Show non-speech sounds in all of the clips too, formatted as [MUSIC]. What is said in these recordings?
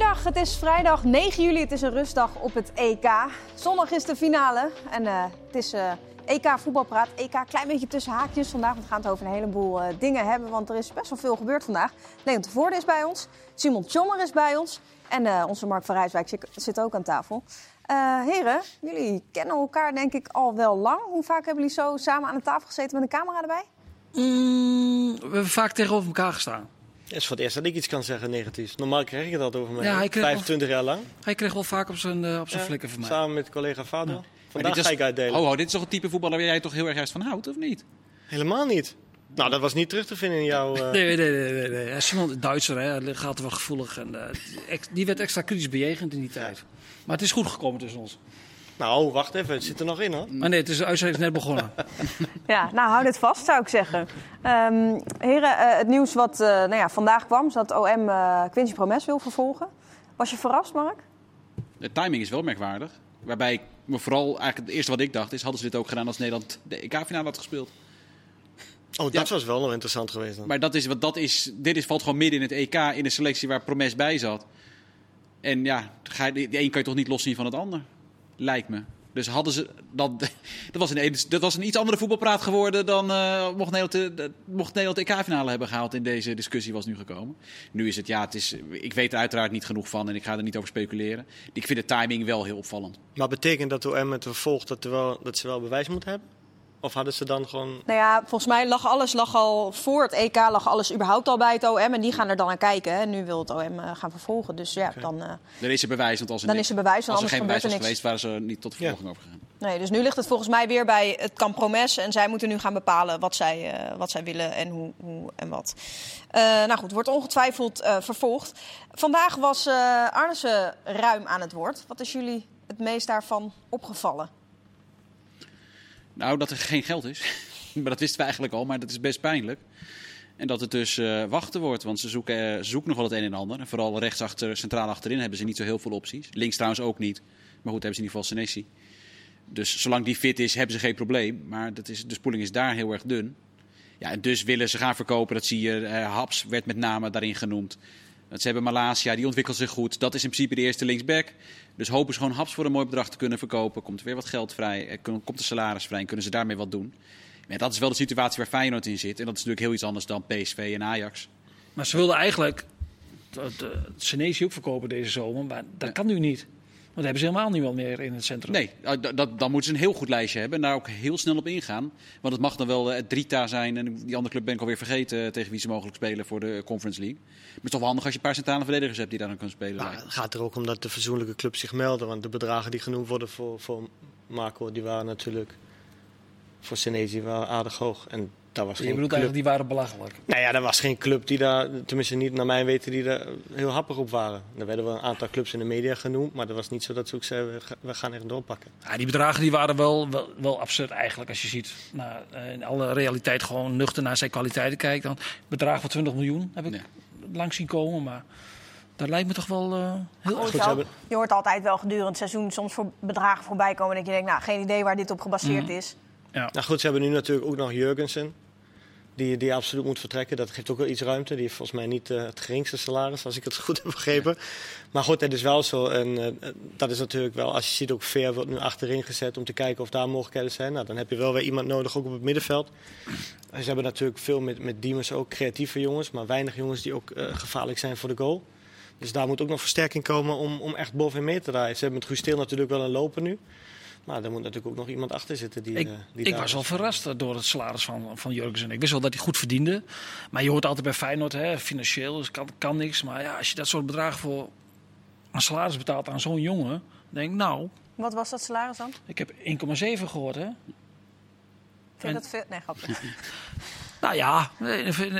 Goeiedag, het is vrijdag 9 juli. Het is een rustdag op het EK. Zondag is de finale en uh, het is uh, EK voetbalpraat. EK klein beetje tussen haakjes vandaag. Want we gaan het over een heleboel uh, dingen hebben, want er is best wel veel gebeurd vandaag. Leon de Voorde is bij ons, Simon Tjommer is bij ons en onze Mark van Rijswijk zit, zit ook aan tafel. heren, jullie kennen elkaar denk ik al wel lang. Hoe vaak hebben jullie zo samen aan de tafel gezeten met een camera erbij? Mm, we hebben vaak tegenover elkaar gestaan. Het is voor het eerst dat ik iets kan zeggen negatiefs. Normaal krijg je dat over mij. Ja, hij 25 wel, jaar lang. Hij kreeg wel vaak op zijn, uh, op zijn ja, flikken van mij. Samen met collega Fado. Ja. Vandaag ga ik uitdelen. Oh, oh, dit is toch een type voetballer waar jij toch heel erg juist van houdt, of niet? Helemaal niet. Nou, dat was niet terug te vinden in jouw... Uh... Nee, nee, nee. nee, nee. Simon, Duitser, hè, gaat wel gevoelig. En, uh, die werd extra kritisch bejegend in die tijd. Maar het is goed gekomen tussen ons. Nou, wacht even, het zit er nog in hoor. Maar nee, het is de uitzending net begonnen. [LAUGHS] ja, nou houd het vast zou ik zeggen. Um, heren, uh, het nieuws wat uh, nou ja, vandaag kwam, is dat OM uh, Quincy Promes wil vervolgen. Was je verrast, Mark? De timing is wel merkwaardig. Waarbij ik me vooral, eigenlijk het eerste wat ik dacht is, hadden ze dit ook gedaan als Nederland de EK-finale had gespeeld. Oh, dat was wel nog interessant geweest dan. Maar dat is, wat dat is, dit is, valt gewoon midden in het EK, in de selectie waar Promes bij zat. En ja, de een kan je toch niet loszien van het ander? Lijkt me. Dus hadden ze dat, [LAUGHS] dat, was een, dat was een iets andere voetbalpraat geworden dan uh, mocht Nederland de, mocht Nederland de EK-finale hebben gehaald in deze discussie was nu gekomen. Nu is het ja, het is, ik weet er uiteraard niet genoeg van en ik ga er niet over speculeren. Ik vind de timing wel heel opvallend. Maar betekent dat OM het vervolgt dat, wel, dat ze wel bewijs moeten hebben? Of hadden ze dan gewoon. Nou ja, volgens mij lag alles lag al voor het EK, lag alles überhaupt al bij het OM. En die gaan er dan aan kijken. En nu wil het OM uh, gaan vervolgen. Dus ja, dan. Uh, dan is er bewijs. Want als er, dan is er bewijs, als er geen bewijs was geweest, waren ze niet tot vervolging ja. overgegaan. Nee, dus nu ligt het volgens mij weer bij het Campromes. En zij moeten nu gaan bepalen wat zij, uh, wat zij willen en hoe, hoe en wat. nou goed, wordt ongetwijfeld vervolgd. Vandaag was Arnissen ruim aan het woord. Wat is jullie het meest daarvan opgevallen? Nou, dat er geen geld is. [LAUGHS] maar dat wisten we eigenlijk al, maar dat is best pijnlijk. En dat het dus uh, wachten wordt, want ze zoeken, uh, ze zoeken nog wel het een en ander. En vooral rechtsachter, centraal achterin hebben ze niet zo heel veel opties. Links trouwens ook niet. Maar goed, hebben ze in ieder geval Senesi. Dus zolang die fit is, hebben ze geen probleem. Maar dat is, de spoeling is daar heel erg dun. Ja, en dus willen ze gaan verkopen. Dat zie je. Uh, Haps werd met name daarin genoemd. Want ze hebben Malasia, die ontwikkelt zich goed. Dat is in principe de eerste linksback. Dus hopen ze gewoon haps voor een mooi bedrag te kunnen verkopen. Komt er weer wat geld vrij, komt er salaris vrij en kunnen ze daarmee wat doen. Ja, dat is wel de situatie waar Feyenoord in zit. En dat is natuurlijk heel iets anders dan PSV en Ajax. Maar ze wilden eigenlijk het Senesi ook verkopen deze zomer, maar dat kan nu niet. Want hebben ze helemaal niemand meer in het centrum. Nee, eh, dat, dan moeten ze een heel goed lijstje hebben en daar ook heel snel op ingaan. Want het mag dan wel het Drita zijn en die andere club ben ik alweer vergeten eh, tegen wie ze mogelijk spelen voor de Conference League. Maar het is toch wel handig als je een paar centrale verdedigers hebt die daar dan kunnen spelen. Nou, het gaat er ook om dat de verzoenlijke clubs zich melden. Want de bedragen die genoemd worden voor, voor Marco, die waren natuurlijk voor Senesi wel aardig hoog. En dat was je bedoelt club... eigenlijk, die waren belachelijk? Nou ja, er was geen club die daar, tenminste niet naar mijn weten, die daar heel happig op waren. Er werden wel een aantal clubs in de media genoemd, maar dat was niet zo dat ze ook zeiden, we gaan echt doorpakken. Ja, die bedragen die waren wel, wel, absurd eigenlijk, als je ziet. Nou, in alle realiteit gewoon nuchter naar zijn kwaliteiten kijkt. Dan bedrag van 20 miljoen heb ik nee. langs zien komen, maar... Dat lijkt me toch wel uh, heel goed. Je, je hoort altijd wel gedurende het seizoen soms voor bedragen voorbij komen. Dat je denkt, nou, geen idee waar dit op gebaseerd mm. is. Ja. Nou goed, ze hebben nu natuurlijk ook nog Jurgensen. Die, die absoluut moet vertrekken. Dat geeft ook wel iets ruimte. Die heeft volgens mij niet uh, het geringste salaris, als ik het [LAUGHS] goed heb begrepen. Maar goed, het is wel zo. En uh, dat is natuurlijk wel, als je ziet, ook Ver wordt nu achterin gezet om te kijken of daar mogelijkheden zijn. Nou, dan heb je wel weer iemand nodig, ook op het middenveld. Ze hebben natuurlijk veel met, met Diemers ook creatieve jongens, maar weinig jongens die ook uh, gevaarlijk zijn voor de goal. Dus daar moet ook nog versterking komen om, om echt bovenin mee te draaien. Ze hebben met Gusteel natuurlijk wel een lopen nu. Maar er moet natuurlijk ook nog iemand achter zitten. Die, ik, uh, die ik was wel verrast door het salaris van, van Jurgensen. Ik wist wel dat hij goed verdiende. Maar je hoort altijd bij Feyenoord, hè, financieel dus kan, kan niks. Maar ja, als je dat soort bedragen voor een salaris betaalt aan zo'n jongen, denk ik nou... Wat was dat salaris dan? Ik heb 1,7 gehoord, hè. Vind je dat veel? Nee, grapje. [LAUGHS] Nou ja,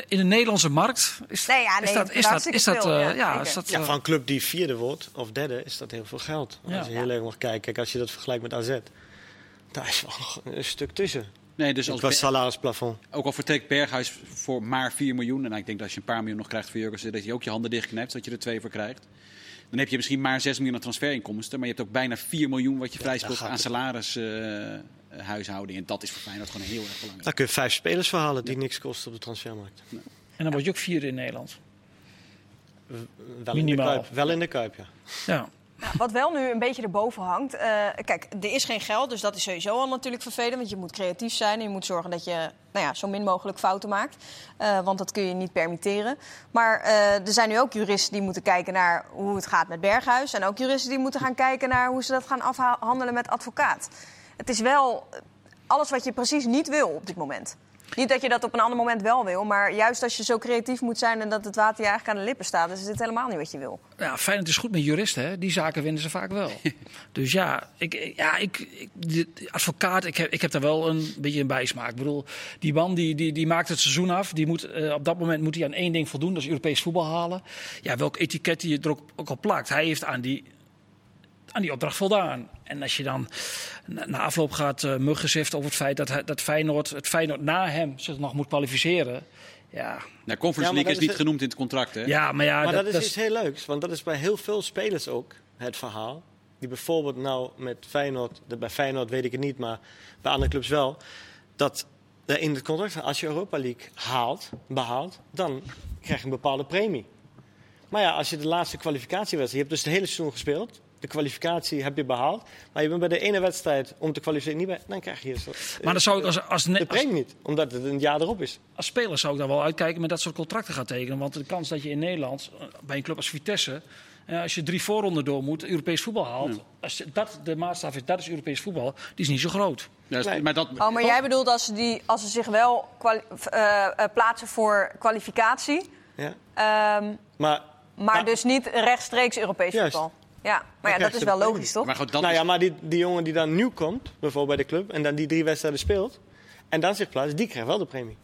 in de Nederlandse markt is, nee, ja, nee, is dat, is dat, is dat, veel, uh, ja, is dat ja, van een club die vierde wordt of derde is dat heel veel geld. Als je heel erg mag kijken, kijk, als je dat vergelijkt met AZ, daar is wel een stuk tussen. Nee, dus als salarisplafond. Ook al vertrekt Berghuis voor maar 4 miljoen. En ik denk dat als je een paar miljoen nog krijgt voor Jurgensen, dat je ook je handen dichtknijpt, zodat je er twee voor krijgt. Dan heb je misschien maar 6 miljoen aan transferinkomsten. Maar je hebt ook bijna 4 miljoen wat je vrijspeelt aan salaris. Uh, huishouding. En dat is voor Feyenoord gewoon heel erg belangrijk. Dan kun je vijf spelers verhalen die niks kosten op de transfermarkt. En dan word je ook vierde in Nederland. wel, in de Minimaal. kuip, wel in de kuip, ja. Ja. Nou, wat wel nu een beetje erboven hangt. eh, kijk, er is geen geld, dus dat is sowieso al natuurlijk vervelend. Want je moet creatief zijn en je moet zorgen dat je nou ja, zo min mogelijk fouten maakt. Eh, want dat kun je niet permitteren. Maar eh, er zijn nu ook juristen die moeten kijken naar hoe het gaat met Berghuis. En ook juristen die moeten gaan kijken naar hoe ze dat gaan afhandelen met advocaat. Het is wel alles wat je precies niet wil op dit moment. Niet dat je dat op een ander moment wel wil, maar juist als je zo creatief moet zijn en dat het water je eigenlijk aan de lippen staat, is dit helemaal niet wat je wil. Ja, Feyenoord is goed met juristen, hè? die zaken winnen ze vaak wel. [LAUGHS] dus ja, ik, ja ik, advocaat, ik heb, ik heb daar wel een beetje een bijsmaak. Ik bedoel, die man die, die, die maakt het seizoen af. Die moet, eh, op dat moment moet hij aan één ding voldoen, dat is Europees voetbal halen. Ja, welk etiket hij er ook, ook op plakt. Hij heeft aan die, aan die opdracht voldaan. En als je dan na, afloop gaat uh, muggenzift over het feit dat, dat Feyenoord, het Feyenoord na hem zich nog moet kwalificeren. Ja, Nou, Conference Ja, League is is niet het- genoemd in het contract, hè? ja maar ja, Maar dat, is dat iets heel leuks, want dat is bij heel veel spelers ook het verhaal. Die bijvoorbeeld nou met Feyenoord, de- bij Feyenoord weet ik het niet, maar bij andere clubs wel. Dat er in het contract als je Europa League haalt, behaalt, dan krijg je een bepaalde premie. Maar ja, als je de laatste kwalificatiewedstrijd, je hebt dus het hele seizoen gespeeld. De kwalificatie heb je behaald. Maar je bent bij de ene wedstrijd om te kwalificeren niet bij. Dan krijg je zo- maar dan zou ik als, als, de net, als, premie niet, omdat het een jaar erop is. als speler zou ik daar wel uitkijken met dat soort contracten gaan tekenen. Want de kans dat je in Nederland, eh, bij een club als Vitesse, eh, als je drie voorronden door moet, Europees voetbal haalt. Als dat de maatstaf is, dat is Europees voetbal, die is niet zo groot. Ja, Nee. Maar dat, Oh, maar jij bedoelt als ze, die, als ze zich wel eh, eh, plaatsen voor kwalificatie, Ja. ehm, Maar, maar dus niet rechtstreeks Europees Juist. voetbal. Ja, maar ja, dat is wel logisch, toch? maar goed, dat nou ja, maar die, die jongen die dan nieuw komt, bijvoorbeeld bij de club, en dan die drie wedstrijden speelt, en dan zich plaatst, die krijgt wel de premie.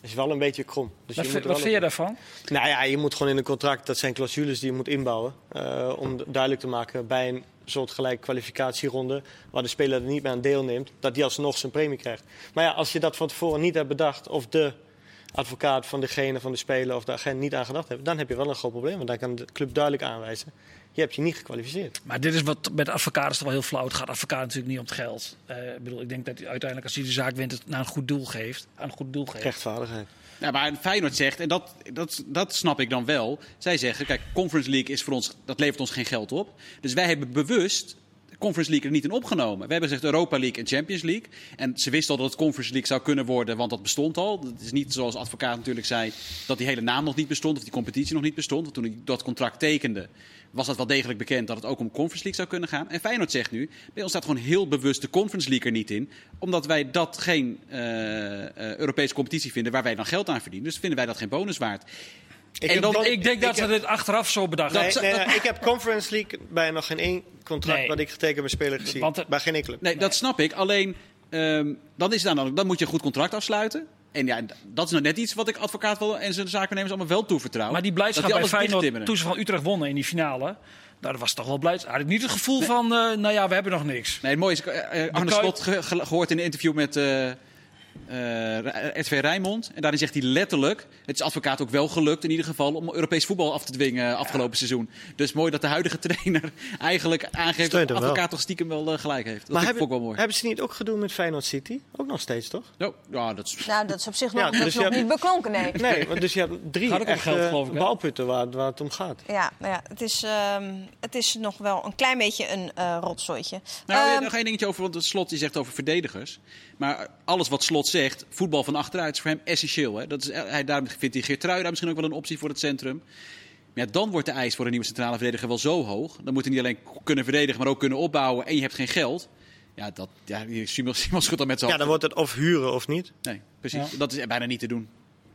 Dat is wel een beetje krom. Dus Wat, je vind- moet er wat vind je daarvan? Nou ja, je moet gewoon in een contract, dat zijn clausules die je moet inbouwen, eh, om duidelijk te maken bij een soortgelijke kwalificatieronde, waar de speler er niet meer aan deelneemt, dat die alsnog zijn premie krijgt. Maar ja, als je dat van tevoren niet hebt bedacht, of de advocaat van degene van de speler of de agent niet aan gedacht heeft, dan heb je wel een groot probleem. Want dan kan de club duidelijk aanwijzen, je hebt je niet gekwalificeerd. Maar dit is wat met de advocaat is toch wel heel flauw. Het gaat advocaat natuurlijk niet om het geld. Eh, ik bedoel, ik denk dat hij uiteindelijk als hij de zaak wint, het naar een goed doel geeft. Aan een goed doel geeft. Rechtvaardigheid. Ja, maar Feyenoord zegt, en dat, dat, dat snap ik dan wel. Zij zeggen, kijk, Conference League is voor ons, dat levert ons geen geld op. Dus wij hebben bewust Conference League er niet in opgenomen. We hebben gezegd Europa League en Champions League. En ze wisten al dat het Conference League zou kunnen worden, want dat bestond al. Het is niet zoals advocaat natuurlijk zei, dat die hele naam nog niet bestond of die competitie nog niet bestond. Want toen hij dat contract tekende, was dat wel degelijk bekend dat het ook om Conference League zou kunnen gaan. En Feyenoord zegt nu, bij ons staat gewoon heel bewust de Conference League er niet in. Omdat wij dat geen eh, eh, Europese competitie vinden waar wij dan geld aan verdienen. Dus vinden wij dat geen bonus waard. Ik En dan- Ik denk dat ze dit achteraf zo bedacht Nee, hebben. nee, nee, ik heb Conference League bij nog geen één contract Nee. wat ik getekend met speler gezien. Want het- bij geen enkele. Nee, dat snap ik. Alleen, ehm, dan, is dan, dan moet je een goed contract afsluiten. En ja, dat is nou net iets wat ik advocaat wel en zijn zakennemers allemaal wel toevertrouw. Maar die blijdschap Dat bij Feyenoord, toen ze van Utrecht wonnen in die finale... Nou, dat was toch wel blijdschap. Had ik niet het gevoel van, eh, nou ja, we hebben nog niks. Nee, het mooie is, eh, eh, Arne Kuip- Slot ge- ge- gehoord in een interview met eh eh, RTV Rijnmond. En daarin zegt hij letterlijk, het is advocaat ook wel gelukt in ieder geval om Europees voetbal af te dwingen afgelopen seizoen. Dus mooi dat de huidige trainer [LAUGHS] eigenlijk aangeeft Steunt dat de hem wel. advocaat toch stiekem wel eh, gelijk heeft. Dat maar vind ik hebben, ook wel mooi. hebben ze niet ook gedoe met Feyenoord City? Ook nog steeds, toch? Oh, ja, dat is... Nou, dat is op zich [LAUGHS] nog, Ja, dus nog hebt- niet beklonken, nee. [LAUGHS] Nee, want dus je hebt drie geld, hè? balputten waar, waar het om gaat. Ja, nou ja het, is, ehm, het is nog wel een klein beetje een eh rotzooitje. Nou, Ehm, nog één dingetje over, want het slot die zegt over verdedigers. Maar alles wat slot zegt, voetbal van achteruit is voor hem essentieel. Hè? Dat is, hij, daarom vindt hij Geertruida misschien ook wel een optie voor het centrum. Maar ja, dan wordt de eis voor een nieuwe centrale verdediger wel zo hoog. Dan moet hij niet alleen kunnen verdedigen, maar ook kunnen opbouwen. En je hebt geen geld. Ja, dat, ja Simon, [LAUGHS] Simon schudt dan met zijn Ja, dan wordt het of huren of niet. Nee, precies. Ja. Dat is bijna niet te doen.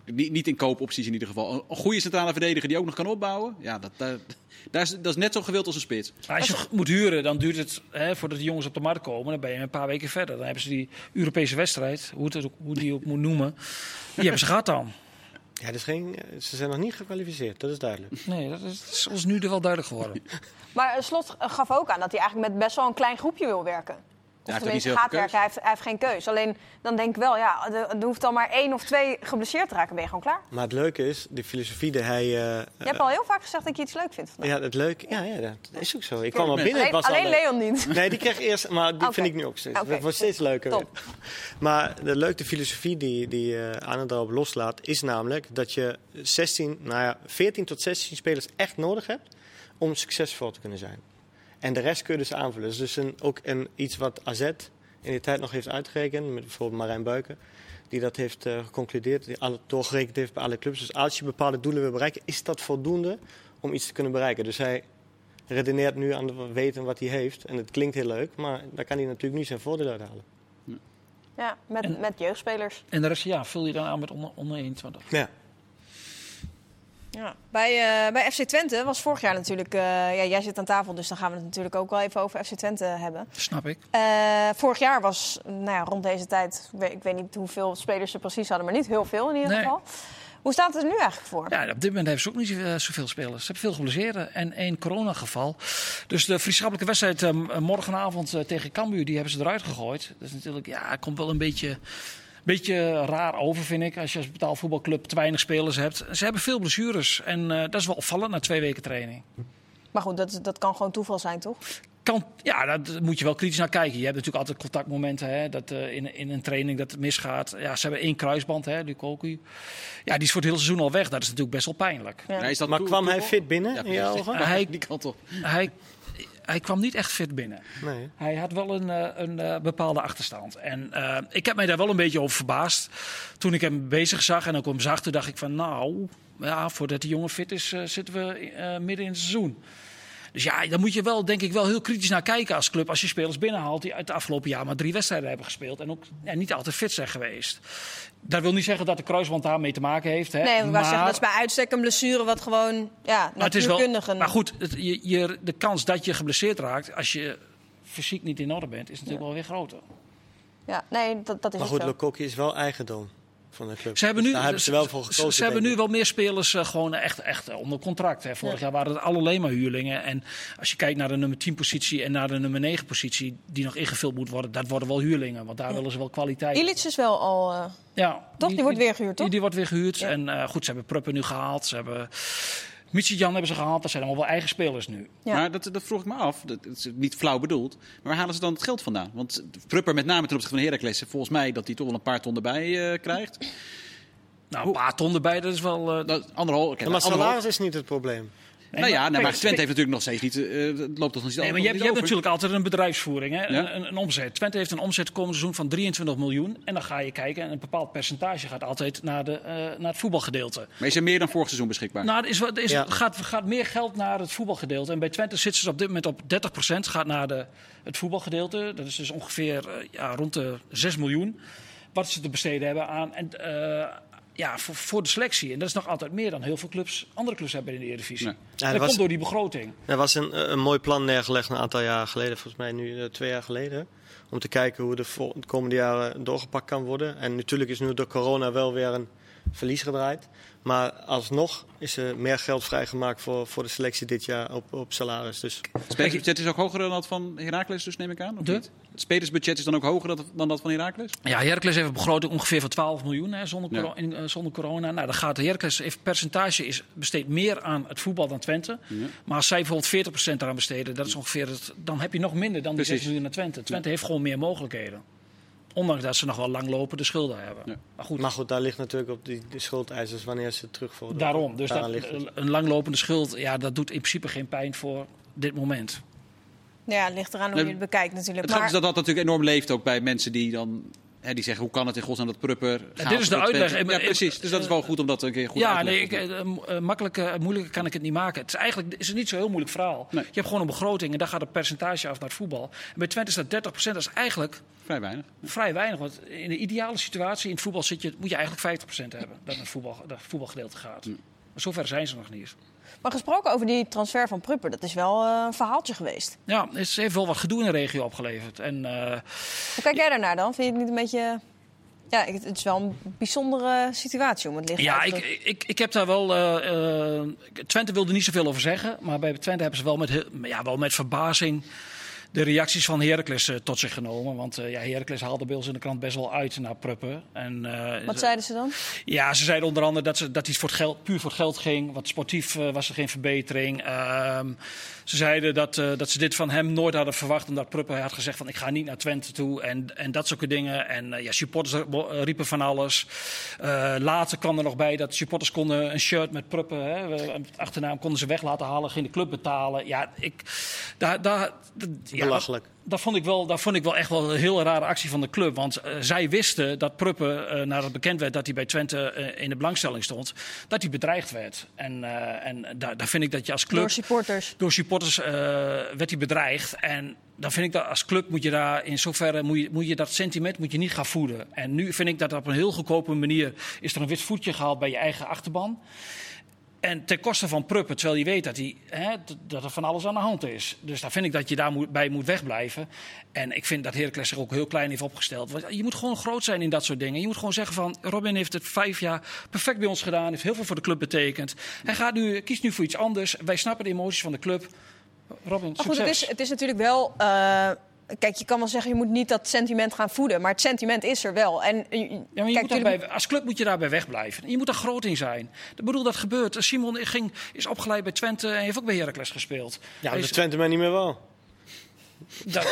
Niet, niet in koopopties in ieder geval. Een, een goede centrale verdediger die ook nog kan opbouwen. Ja, dat, daar, daar is, dat is net zo gewild als een spits. Maar als je moet huren, dan duurt het, hè, voordat de jongens op de markt komen, dan ben je een paar weken verder. Dan hebben ze die Europese wedstrijd, hoe, het hoe die ook moet noemen, die hebben ze gehad dan. Ja, dat is geen, ze zijn nog niet gekwalificeerd, dat is duidelijk. Nee, dat is, dat is ons nu er wel duidelijk geworden. [LAUGHS] Maar eh, Slot gaf ook aan dat hij eigenlijk met best wel een klein groepje wil werken. Of heeft tenminste zoveel gaat werken, hij heeft, hij heeft geen keus. Alleen dan denk ik wel, ja, er, hoeft dan maar één of twee geblesseerd te raken, ben je gewoon klaar. Maar het leuke is, die filosofie die hij... eh, Je hebt al heel vaak gezegd dat je iets leuk vindt vandaag. ja, het leuke... Ja, ja, dat is ook zo. Ik kwam al binnen, het alleen was al alleen leuk. Leon niet. [LAUGHS] Nee, die kreeg eerst, maar die vind ik nu ook steeds. Oké, Het wordt steeds leuker. Top. Maar de leuke filosofie die, die uh, Arne daarop loslaat, is namelijk dat je 16, nou ja, 14 tot 16 spelers echt nodig hebt om succesvol te kunnen zijn. En de rest kun je dus aanvullen. Dus, dus een, ook een, iets wat AZ in die tijd nog heeft uitgerekend, met bijvoorbeeld Marijn Buiken, die dat heeft uh, geconcludeerd, die alle, doorgerekend heeft bij alle clubs. Dus als je bepaalde doelen wil bereiken, is dat voldoende om iets te kunnen bereiken. Dus hij redeneert nu aan de weten wat hij heeft. En het klinkt heel leuk, maar daar kan hij natuurlijk nu zijn voordeel uit halen. Ja, met, En- met jeugdspelers. En de rest, ja, vul je dan aan met onder, onder 21. Ja. Ja. Bij, eh, bij FC Twente was vorig jaar natuurlijk... eh, ja, jij zit aan tafel, dus dan gaan we het natuurlijk ook wel even over FC Twente hebben. Snap ik. Eh, vorig jaar was, nou ja, rond deze tijd... Ik weet, niet hoeveel spelers ze precies hadden, maar niet heel veel in ieder Nee. geval. Hoe staat het er nu eigenlijk voor? Ja, op dit moment hebben ze ook niet zo- zoveel spelers. Ze hebben veel geblesseerden en één coronageval. Dus de vriendschappelijke wedstrijd eh, morgenavond tegen Cambuur, die hebben ze eruit gegooid. Dat is natuurlijk, ja, komt wel een beetje, beetje raar over, vind ik. Als je als betaalvoetbalclub te weinig spelers hebt. Ze hebben veel blessures en eh, dat is wel opvallend na twee weken training. Maar goed, dat, dat kan gewoon toeval zijn, toch? Kan, ja, daar moet je wel kritisch naar kijken. Je hebt natuurlijk altijd contactmomenten. Hè, dat eh, in, in een training dat het misgaat. Ja, ze hebben één kruisband, hè, Lukoku. Ja, die is voor het hele seizoen al weg. Dat is natuurlijk best wel pijnlijk. Ja. Ja, is dat Maar kwam hij fit binnen Ja, in jouw precies. ogen? Hij- [LAUGHS] Die kant op. Hij, hij kwam niet echt fit binnen. Nee. Hij had wel een, eh, een eh, bepaalde achterstand. En eh, ik heb mij daar wel een beetje over verbaasd. Toen ik hem bezig zag en ook hem zag, toen dacht ik van nou, ja, voordat die jongen fit is, zitten we midden in het seizoen. Dus ja, daar moet je wel, denk ik, wel heel kritisch naar kijken als club. Als je spelers binnenhaalt die uit het afgelopen jaar maar drie wedstrijden hebben gespeeld. En ook ja, niet altijd fit zijn geweest. Dat wil niet zeggen dat de kruisband daarmee te maken heeft. Hè. Nee, maar, zeggen, dat is bij uitstek een blessure wat gewoon ja, maar het is wel, natuurkundig... een- maar goed, het, je, je, de kans dat je geblesseerd raakt als je fysiek niet in orde bent, is natuurlijk wel weer groter. Ja, nee, dat, dat is Maar goed, zo. Lukoki is wel eigendom van de club. Ze hebben Dus nu, daar hebben ze wel voor ze- gekozen. Ze hebben nu wel meer spelers eh, gewoon echt, echt eh, onder contract. Hè. Vorig Ja. jaar waren het alleen maar huurlingen. En als je kijkt naar de nummer 10 positie en naar de nummer 9 positie, die nog ingevuld moet worden, dat worden wel huurlingen. Want daar willen ze wel kwaliteit. Illich is wel al... eh, Ja, Toch? Die wordt weer gehuurd, toch? Die, die wordt weer gehuurd. Ja. En eh, goed, ze hebben Pruppen nu gehaald. Ze hebben Michijan hebben ze gehaald. Dat zijn allemaal wel eigen spelers nu. Ja. Maar dat, dat vroeg ik me af. Dat, dat is niet flauw bedoeld. Maar waar halen ze dan het geld vandaan? Want Prupper met name ten opzichte van Heracles... volgens mij dat hij toch wel een paar ton erbij eh, krijgt. Nou, een paar ton erbij, dat is wel... eh, Dat, anderhalf, anderhalf. salaris is niet het probleem. Nee, nou ja, maar kijk, Twente heeft natuurlijk nog steeds niet... eh, het loopt toch nog niet Nee, maar je hebt, je hebt natuurlijk altijd een bedrijfsvoering, hè? Ja. Een, een, een omzet. Twente heeft een omzet komend seizoen van 23 miljoen. En dan ga je kijken en een bepaald percentage gaat altijd naar, de, eh, naar het voetbalgedeelte. Maar is er meer dan vorig seizoen beschikbaar? Nou, er, is, wat- er is, Ja. gaat, gaat meer geld naar het voetbalgedeelte. En bij Twente zitten ze op dit moment op 30% gaat naar de, het voetbalgedeelte. Dat is dus ongeveer eh, ja, rond de 6 miljoen. Wat ze te besteden hebben aan... En, eh, ja, voor, voor de selectie. En dat is nog altijd meer dan heel veel clubs, andere clubs hebben in de Eredivisie. Nee. Ja, dat was- komt door die begroting. Er was een, een mooi plan neergelegd een aantal jaar geleden, volgens mij nu eh, twee jaar geleden. Om te kijken hoe de, de komende jaren doorgepakt kan worden. En natuurlijk is nu door corona wel weer een verlies gedraaid. Maar alsnog is er meer geld vrijgemaakt voor, voor de selectie dit jaar op, op salaris. Dus Het spelersbudget is ook hoger dan dat van Heracles, dus neem ik aan? Of De? niet? Het spelersbudget is dan ook hoger dan- dan dat van Heracles? Ja, Heracles heeft een begroting ongeveer van 12 miljoen hè, zonder, Ja. coro- in, eh, zonder corona. Nou, dan gaat de Heracles heeft percentage is besteedt meer aan het voetbal dan Twente. Ja. Maar als zij bijvoorbeeld 40% eraan besteden, dat is ongeveer het, dan heb je nog minder dan die Precies. 6 miljoen naar Twente. Twente heeft gewoon meer mogelijkheden. Ondanks dat ze nog wel langlopende schulden hebben. Ja. Maar goed, Maar goed, daar ligt natuurlijk op die, de schuldeisers wanneer ze terugvorderen. daarom. Dus dat, een langlopende schuld, ja, dat doet in principe geen pijn voor dit moment. Ja, het ligt eraan hoe je het bekijkt natuurlijk. Het grappige Maar, is dat dat natuurlijk enorm leeft ook bij mensen die dan... Hè, die zeggen, hoe kan het in godsnaam dat Prupper... dit is de uitleg. Ja, precies. Dus dat is wel goed om dat een keer goed ja, uit te nee, ik, leggen. eh, eh, makkelijk, eh, moeilijker kan ik het niet maken. Het is eigenlijk is het niet zo'n heel moeilijk verhaal. Nee. Je hebt gewoon een begroting en daar gaat een percentage af naar het voetbal. En bij Twente is dat 30%. Dat is eigenlijk Vrij weinig. vrij weinig. Want in de ideale situatie in het voetbal zit je, moet je eigenlijk 50% hebben. Dat het voetbal, dat het voetbalgedeelte gaat. Maar zover zijn ze nog niet. Maar gesproken over die transfer van Prupper, dat is wel eh, een verhaaltje geweest. Ja, het is- heeft wel wat gedoe in de regio opgeleverd. En eh, Hoe kijk jij daarnaar dan? Vind je het niet een beetje... Ja, het is wel een bijzondere situatie om het licht ja, uit ik, te- ik, ik heb daar wel. eh, Twente wilde niet zoveel over zeggen. Maar bij Twente hebben ze wel met, ja, wel met verbazing de reacties van Heracles eh, tot zich genomen. Want eh, ja, Heracles haalde bij ons in de krant best wel uit naar Pruppen. En, eh, Wat zeiden ze dan? ja, ze zeiden onder andere dat, ze, dat iets voor het geld, puur voor het geld ging. Want sportief was er geen verbetering. Ehm, ze zeiden dat, eh, dat ze dit van hem nooit hadden verwacht. Omdat Pruppen had gezegd van ik ga niet naar Twente toe. En, en dat soort dingen. En eh, ja, supporters eh, riepen van alles. Later kwam er nog bij dat supporters konden een shirt met Pruppen. Hè, achternaam konden ze weg laten halen. Ging de club betalen. Ja, ik, daar, daar, ja, Belachelijk. Dat vond, ik wel, dat vond ik wel echt wel een heel rare actie van de club. Want eh, zij wisten dat Pruppen, eh nadat het bekend werd dat hij bij Twente eh, in de belangstelling stond, dat hij bedreigd werd. En, en daar, daar vind ik dat je als club. Door supporters. Door supporters werd hij bedreigd. En dan vind ik dat als club moet je daar in zoverre moet je, moet je dat sentiment moet je niet gaan voeden. En nu vind ik dat op een heel goedkope manier is er een wit voetje gehaald bij je eigen achterban. En ten koste van Pruppen, terwijl je weet dat, hij, hè, dat er van alles aan de hand is. Dus daar vind ik dat je daarbij moet, bij moet wegblijven. En ik vind dat Heracles zich ook heel klein heeft opgesteld. Want je moet gewoon groot zijn in dat soort dingen. Je moet gewoon zeggen van, Robin heeft het vijf jaar perfect bij ons gedaan. Heeft heel veel voor de club betekend. Hij gaat nu, kiest nu voor iets anders. Wij snappen de emoties van de club. Robin, Maar goed, succes. het is, het is natuurlijk wel. eh, kijk, je kan wel zeggen, je moet niet dat sentiment gaan voeden. Maar het sentiment is er wel. En, eh, Ja, maar je kijk, moet als club moet je daarbij wegblijven. Je moet er groot in zijn. Ik bedoel, dat gebeurt. Simon ging, is opgeleid bij Twente en heeft ook bij Heracles gespeeld. Ja, is- Twente mij niet meer wel. Dat,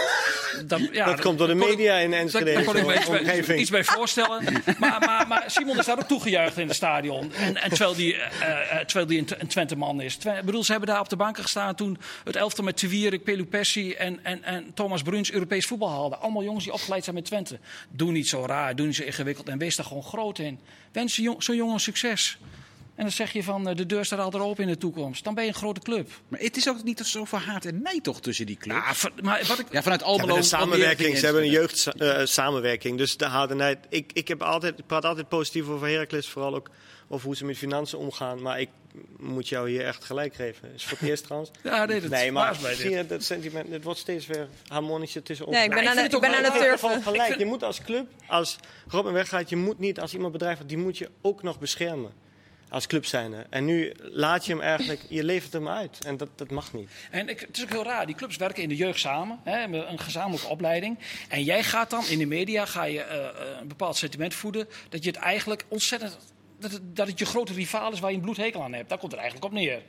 dat, ja, dat komt door de ik- media in Daar Enschede. daar kon ik me iets bij, omgeving. iets bij voorstellen. Maar, maar, maar Simon is daar ook toegejuicht in het stadion. En, en terwijl die, eh, eh, terwijl die een, Twente-man is. Twe- Ik bedoel, ze hebben daar op de banken gestaan toen het elftal met Tewierik, Pelupessi en, en, en Thomas Bruns Europees voetbal haalden. Allemaal jongens die opgeleid zijn met Twente. Doe niet zo raar, doe niet zo ingewikkeld en wees daar gewoon groot in. Wens zo'n jongen succes. En dan zeg je van eh, de deur staat altijd open in de toekomst. Dan ben je een grote club. Maar het is ook niet zo van haat en nijd toch tussen die clubs? Ja, maar wat ik, Ja, vanuit Almelo. samenwerking, ze hebben een jeugd. jeugdsamenwerking. dus de hardenheid. Ik, ik, heb altijd, ik praat altijd positief over Heracles, vooral ook over hoe ze met financiën omgaan. Maar ik moet jou hier echt gelijk geven. Is voor het eerst trouwens. ja, nee, dat Nee, maar zie je, dat sentiment, het wordt steeds weer harmonischer tussen ons. Nee, ik ben, Nou, aan, ik de, ben aan wel- het Van turven. gelijk. Je moet als club, als Robin weggaat, je moet niet als iemand bedrijf die moet je ook nog beschermen. Als club zijnde. En nu laat je hem eigenlijk, je levert hem uit. En dat, dat mag niet. En ik, het is ook heel raar, die clubs werken in de jeugd samen, hè, een gezamenlijke opleiding. En jij gaat dan in de media ga je, eh, eh, een bepaald sentiment voeden dat je het eigenlijk ontzettend. Dat het, dat het je grote rivaal is waar je een bloedhekel aan hebt. Daar komt het eigenlijk op neer.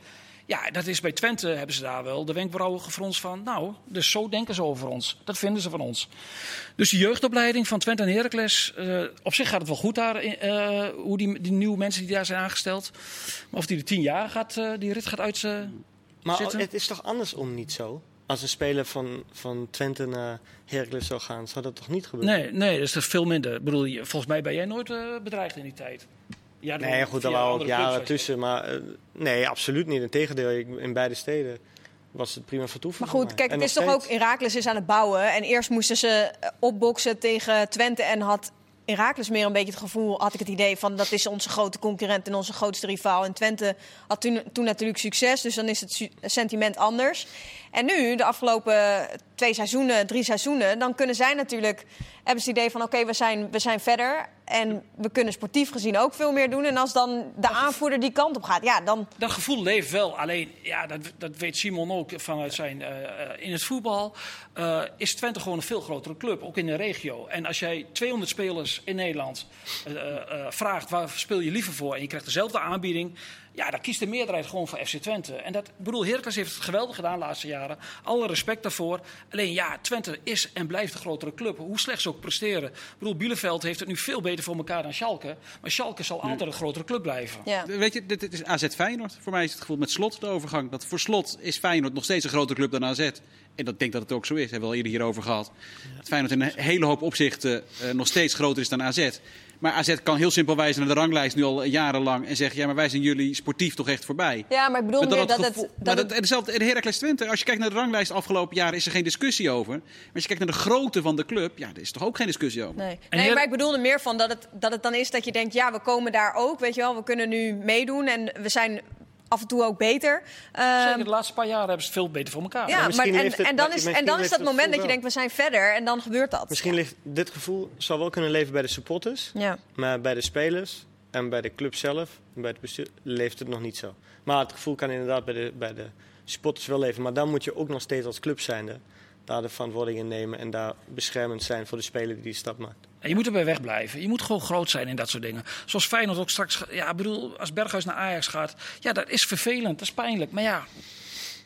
Ja, dat is bij Twente hebben ze daar wel de wenkbrauwen gefronst van. Nou, dus zo denken ze over ons. Dat vinden ze van ons. Dus de jeugdopleiding van Twente en Heracles. eh, op zich gaat het wel goed daar. eh, hoe die, die nieuwe mensen die daar zijn aangesteld. Maar of die de tien jaar gaat, eh, die rit gaat uit. Maar Zitten? het is toch andersom niet zo? Als een speler van, van Twente naar Heracles zou gaan, zou dat toch niet gebeuren? Nee, nee, dat is toch veel minder. Ik bedoel, volgens mij ben jij nooit bedreigd in die tijd. Ja, Nee, goed, er waren ook jaren tussen. Maar eh, nee, absoluut niet. Integendeel, ik, in beide steden was het prima vertoeven. Maar goed, kijk, het is toch ook... Herakles is aan het bouwen. En eerst moesten ze opboksen tegen Twente. En had Herakles meer een beetje het gevoel, had ik het idee van... dat is onze grote concurrent en onze grootste rivaal. En Twente had toen, toen natuurlijk succes, dus dan is het su- sentiment anders. En nu, de afgelopen twee seizoenen, drie seizoenen... dan kunnen zij natuurlijk, hebben ze het idee van... oké, we, zijn, we zijn verder en we kunnen sportief gezien ook veel meer doen. En als dan de aanvoerder die kant op gaat, ja, dan... Dat gevoel leeft wel. Alleen, ja, dat, dat weet Simon ook vanuit zijn. eh, eh, in het voetbal eh, is Twente gewoon een veel grotere club, ook in de regio. En als jij 200 spelers in Nederland vraagt waar speel je liever voor en je krijgt dezelfde aanbieding. Ja, dan kiest de meerderheid gewoon voor FC Twente. En dat, ik bedoel, Heracles heeft het geweldig gedaan de laatste jaren. Alle respect daarvoor. Alleen ja, Twente is en blijft een grotere club. Hoe slecht ze ook presteren. Ik bedoel, Bielefeld heeft het nu veel beter voor elkaar dan Schalke. Maar Schalke zal altijd een grotere club blijven. Ja. Weet je, dit, dit is AZ Feyenoord. Voor mij is het gevoel met Slot de overgang. Dat voor Slot is Feyenoord nog steeds een grotere club dan AZ. En dat denk dat het ook zo is. Hebben we al eerder hierover gehad. Dat Feyenoord in een hele hoop opzichten eh, nog steeds groter is dan AZ. Maar AZ kan heel simpel wijzen naar de ranglijst nu al jarenlang. En zeggen, ja, maar wij zijn jullie sportief toch echt voorbij. Ja, maar ik bedoel Maar meer dan dat het Dat maar het dat, hetzelfde in Heracles Twente. Als je kijkt naar de ranglijst afgelopen jaren is er geen discussie over. Maar als je kijkt naar de grootte van de club, ja, daar is toch ook geen discussie over. Nee, nee hier- maar ik bedoelde meer van dat het, dat het dan is dat je denkt... ja, we komen daar ook, weet je wel. We kunnen nu meedoen en we zijn af en toe ook beter. Ehm, Zeker, de laatste paar jaar hebben ze het veel beter voor elkaar. ja, maar, misschien en, heeft het- en dan is, en dan is dat het moment dat je denkt, we zijn verder. En dan gebeurt dat. Misschien ligt dit gevoel zou wel kunnen leven bij de supporters. Ja. Maar bij de spelers en bij de club zelf, en bij het bestuur, leeft het nog niet zo. Maar het gevoel kan inderdaad bij de, bij de supporters wel leven. Maar dan moet je ook nog steeds als club zijnde daar de verantwoording in nemen en daar beschermend zijn voor de speler die die stap maakt. En je moet erbij wegblijven. Je moet gewoon groot zijn in dat soort dingen. Zoals Feyenoord ook straks... Ja, bedoel, als Berghuis naar Ajax gaat... Ja, dat is vervelend, dat is pijnlijk. Maar ja,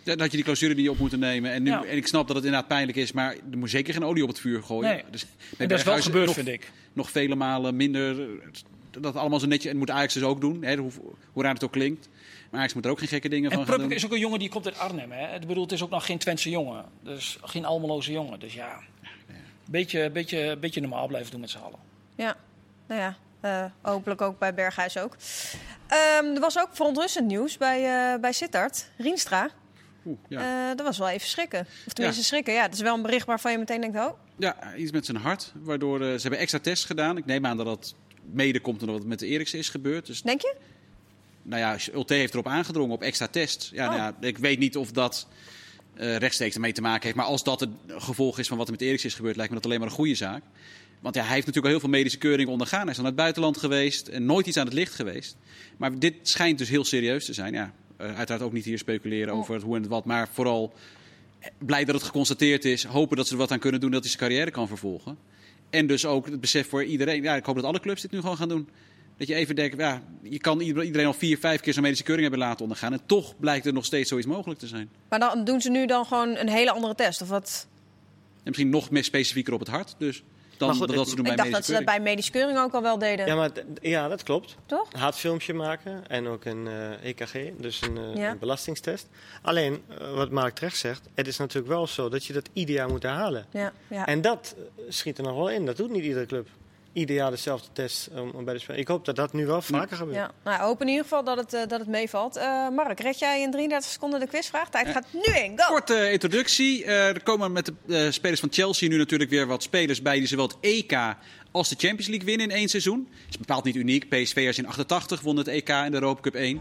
dat had je die clausule die je op moeten nemen. En, nu, Ja. en ik snap dat het inderdaad pijnlijk is, maar er moet zeker geen olie op het vuur gooien. Nee. Dus, dat is wel gebeurd, nog, vind ik. Nog vele malen minder. Dat allemaal zo netjes. En moet Ajax dus ook doen, hè, hoe, hoe raar het ook klinkt. Maar Ajax moet er ook geen gekke dingen En van gaan doen. is ook een jongen die komt uit Arnhem. Hè? Ik bedoel, het is ook nog geen Twentse jongen. Dus geen Almeloze jongen. Dus ja, beetje, beetje, beetje normaal blijven doen met z'n allen. Ja, nou ja, eh, hopelijk ook bij Berghuis ook. Ehm, er was ook verontrustend nieuws bij, eh bij Sittard. Rienstra, Oeh, ja. Eh, dat was wel even schrikken. Of tenminste schrikken, ja. Het is wel een bericht waarvan je meteen denkt, oh, ja, iets met zijn hart. Waardoor ze hebben extra tests gedaan. Ik neem aan dat dat mede komt omdat het met de Eriksen is gebeurd. Dus denk je? nou ja, Ulte heeft erop aangedrongen op extra tests. Ja, nou ja, ik weet niet of dat eh, rechtstreeks ermee te maken heeft. Maar als dat het gevolg is van wat er met Eriksen is gebeurd, lijkt me dat alleen maar een goede zaak. Want ja, hij heeft natuurlijk al heel veel medische keuringen ondergaan. Hij is dan naar het buitenland geweest en nooit iets aan het licht geweest. Maar dit schijnt dus heel serieus te zijn. Ja, eh, uiteraard ook niet hier speculeren over het hoe en het wat. Maar vooral eh, blij dat het geconstateerd is. Hopen dat ze er wat aan kunnen doen dat hij zijn carrière kan vervolgen. En dus ook het besef voor iedereen. Ja, ik hoop dat alle clubs dit nu gewoon gaan doen. Dat je even denkt, ja, je kan iedereen al vier, vijf keer zo'n medische keuring hebben laten ondergaan. En toch blijkt er nog steeds zoiets mogelijk te zijn. Maar dan doen ze nu dan gewoon een hele andere test, of wat? En misschien nog meer specifieker op het hart. Dus dan goed, dat, dat ze doen bij Ik dacht dat medische ze dat keuring. bij medische keuring ook al wel deden, Ja, maar ja, dat klopt. toch? Een hartfilmpje maken en ook een eh, EKG, dus een, eh, Ja. een belastingstest. Alleen, eh, wat Mark terecht zegt, het is natuurlijk wel zo dat je dat ieder jaar moet herhalen. Ja, ja. En dat schiet er nog wel in. Dat doet niet iedere club. Ieder jaar dezelfde test om, om bij de spel. Ik hoop dat dat nu wel vaker gebeurt. ja. Nou, hoop in ieder geval dat het, eh, dat het meevalt. Eh, Mark, red jij in 33 seconden de quizvraag? Tijd gaat nu in, go! Korte introductie. Eh, er komen met de eh, spelers van Chelsea nu natuurlijk weer wat spelers bij die zowel het EK als de Champions League winnen in één seizoen. is bepaald niet uniek. PSV'ers in 88 won het EK en de Europa Cup 1.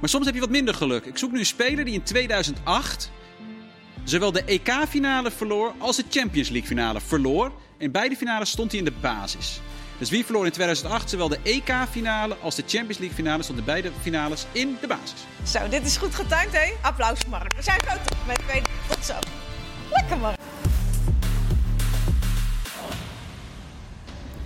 Maar soms heb je wat minder geluk. Ik zoek nu een speler die in 2008 zowel de EK-finale verloor als de Champions League-finale verloor. In beide finales stond hij in de basis. Dus wie verloor in 2008 zowel de EK-finale als de Champions League-finale stond in beide finales in de basis. Zo, dit is goed getimed, hè? Applaus voor Mark. We zijn terug met tweede. Tot zo. Lekker, Mark.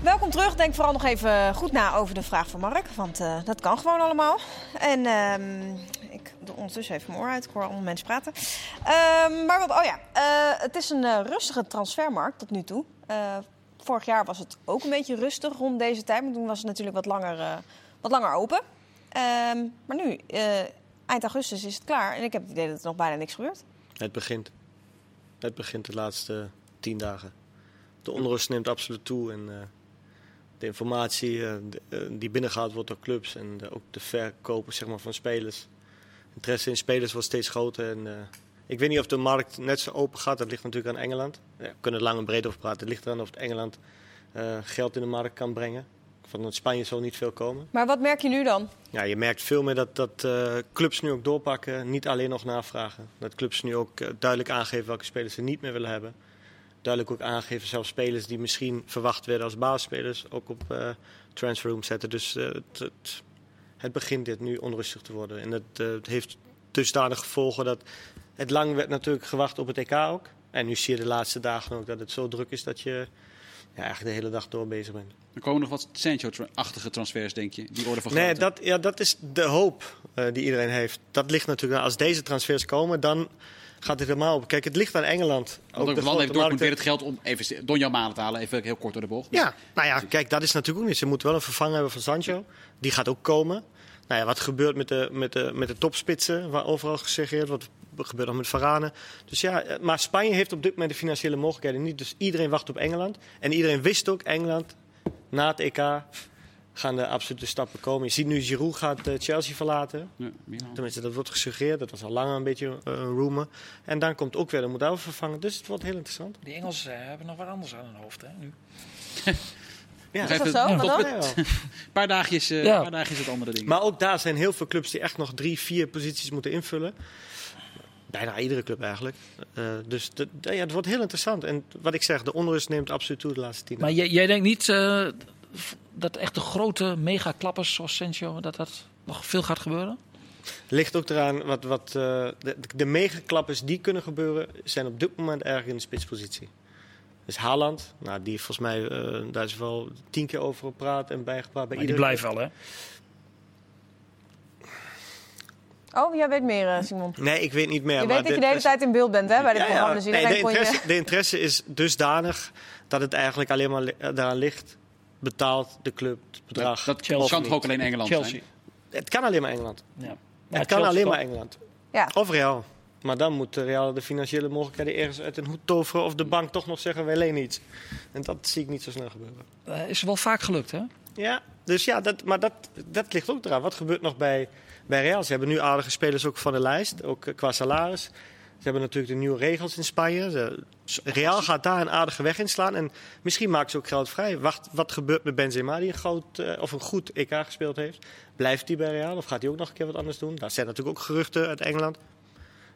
Welkom terug. Denk vooral nog even goed na over de vraag van Mark. Want eh, dat kan gewoon allemaal. En ehm, ik doe ondertussen even mijn oor uit. Ik hoor allemaal mensen praten. Ehm, maar wat, oh ja. eh, het is een eh, rustige transfermarkt tot nu toe. Eh, vorig jaar was het ook een beetje rustig rond deze tijd. Maar toen was het natuurlijk wat langer, eh, wat langer open. Ehm, maar nu, eh, eind augustus is het klaar. En ik heb het idee dat er nog bijna niks gebeurt. Het begint. Het begint de laatste tien dagen. De onrust neemt absoluut toe. En de informatie die binnengehaald wordt door clubs en ook de verkopen zeg maar, van spelers. Interesse in spelers wordt steeds groter. En, ik weet niet of de markt net zo open gaat. Dat ligt natuurlijk aan Engeland. Ja, we kunnen er lang en breed over praten. Het ligt eraan of het Engeland eh, geld in de markt kan brengen. Van Spanje zal niet veel komen. Maar wat merk je nu dan? Ja, je merkt veel meer dat, dat eh, clubs nu ook doorpakken, niet alleen nog navragen. Dat clubs nu ook eh, duidelijk aangeven welke spelers ze niet meer willen hebben. Duidelijk ook aangeven zelfs spelers die misschien verwacht werden als basisspelers ook op transferroom zetten. Dus het, het, het begint dit nu onrustig te worden. En het, het heeft dusdanig gevolgen dat het lang werd natuurlijk gewacht op het EK ook. En nu zie je de laatste dagen ook dat het zo druk is dat je ja, eigenlijk de hele dag door bezig bent. Er komen nog wat Sancho-achtige transfers, denk je? Die orde van Nee, grootte. dat, ja, dat is de hoop eh, die iedereen heeft. Dat ligt natuurlijk, als deze transfers komen, dan gaat het helemaal op. Kijk, het ligt aan Engeland. Want ook de land heeft Dortmund markten. weer het geld om even Donjan Malen te halen. Even heel kort door de bocht. Ja, nou ja, kijk, dat is natuurlijk ook niet. Ze moeten wel een vervanger hebben van Sancho. Die gaat ook komen. Nou ja, wat gebeurt met de, met de, met de topspitsen, waar overal gesuggereerd wordt. Gebeurt nog met Varane? Dus ja, eh, maar Spanje heeft op dit moment de financiële mogelijkheden niet. Dus iedereen wacht op Engeland. En iedereen wist ook, Engeland, na het EK gaan de absolute stappen komen. Je ziet nu, Giroud gaat eh, Chelsea verlaten. Ja. Tenminste, dat wordt gesuggereerd. Dat was al langer een beetje eh, een rumor. En dan komt ook weer de Model vervangen. Dus het wordt heel interessant. Die Engelsen hebben nog wat anders aan hun hoofd, hè, nu. Ja. Is dat zo? Ja. [LAUGHS] Een paar dagjes, eh, Ja. paar dagjes het andere ding. Maar ook daar zijn heel veel clubs die echt nog drie, vier posities moeten invullen. Bijna iedere club eigenlijk. Eh, dus de- de- ja, het wordt heel interessant. En wat ik zeg, de onrust neemt absoluut toe de laatste tien Maar jij, jij denkt niet eh, dat echt de grote megaklappers zoals Sancho, dat dat nog veel gaat gebeuren? Ligt ook eraan wat, wat eh, de, de megaklappers die kunnen gebeuren, zijn op dit moment erg in de spitspositie. Dus Haaland, nou, die volgens mij, daar is wel tien keer over gepraat en bijgepraat bij Maar die iedereen. blijft wel, hè? Oh, jij weet meer, eh, Simon. Nee, ik weet niet meer. je maar weet dat je de hele is- tijd in beeld bent hè, bij dit Ja, ja. programma. Dus Nee, de, je... interesse, de interesse is dusdanig dat het eigenlijk alleen maar li- daaraan ligt. Betaalt de club het bedrag. Dat Chelsea kan toch ook alleen Engeland Chelsea. zijn? Het kan alleen maar Engeland. Ja. het kan Chelsea alleen toch? maar Engeland. Ja. Of Real. Maar dan moet Real de financiële mogelijkheden ergens uit een hoed toveren. Of de bank toch nog zeggen, wij lenen iets. En dat zie ik niet zo snel gebeuren. Eh, is wel vaak gelukt, hè? Ja, dus ja, dat, maar dat, dat ligt ook eraan. Wat gebeurt nog bij, bij Real? Ze hebben nu aardige spelers ook van de lijst, ook eh, qua salaris. Ze hebben natuurlijk de nieuwe regels in Spanje. Real gaat daar een aardige weg inslaan. En misschien maken ze ook geld vrij. Wacht, wat gebeurt met Benzema, die een, groot, eh, of een goed EK gespeeld heeft? Blijft hij bij Real of gaat hij ook nog een keer wat anders doen? Daar zijn natuurlijk ook geruchten uit Engeland.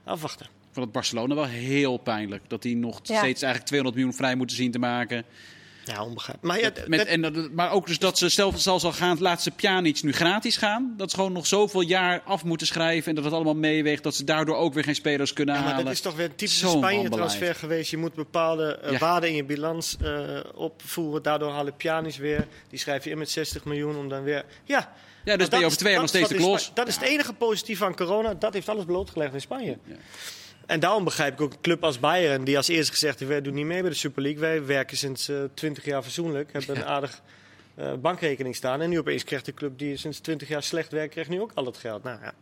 Afwachten. Ik vond het Barcelona wel heel pijnlijk. Dat die nog Ja. steeds eigenlijk 200 miljoen vrij moeten zien te maken. Ja, onbegrijpelijk. Maar ja, Met, dat- en, dat- maar ook dus dat ze zelf zelfs al gaan, laat ze Pjanic nu gratis gaan. Dat ze gewoon nog zoveel jaar af moeten schrijven. En dat het allemaal meeweegt. Dat ze daardoor ook weer geen spelers kunnen Ja, maar halen. dat is toch weer een typische Spanje-transfer geweest. Je moet bepaalde eh, Ja. waarden in je balans eh, opvoeren. Daardoor halen Pjanic weer. Die schrijf je in met 60 miljoen om dan weer... Ja, Ja, dus ben je over twee jaar nog steeds de klos. Dat is het enige positieve aan corona. Dat heeft alles blootgelegd in Spanje. En daarom begrijp ik ook een club als Bayern, die als eerste gezegd heeft: wij doen niet mee bij de Super League. Wij werken sinds eh 20 jaar fatsoenlijk, hebben een aardig eh, bankrekening staan. En nu opeens krijgt de club die sinds 20 jaar slecht werkt, krijgt nu ook al het geld. Nou ja,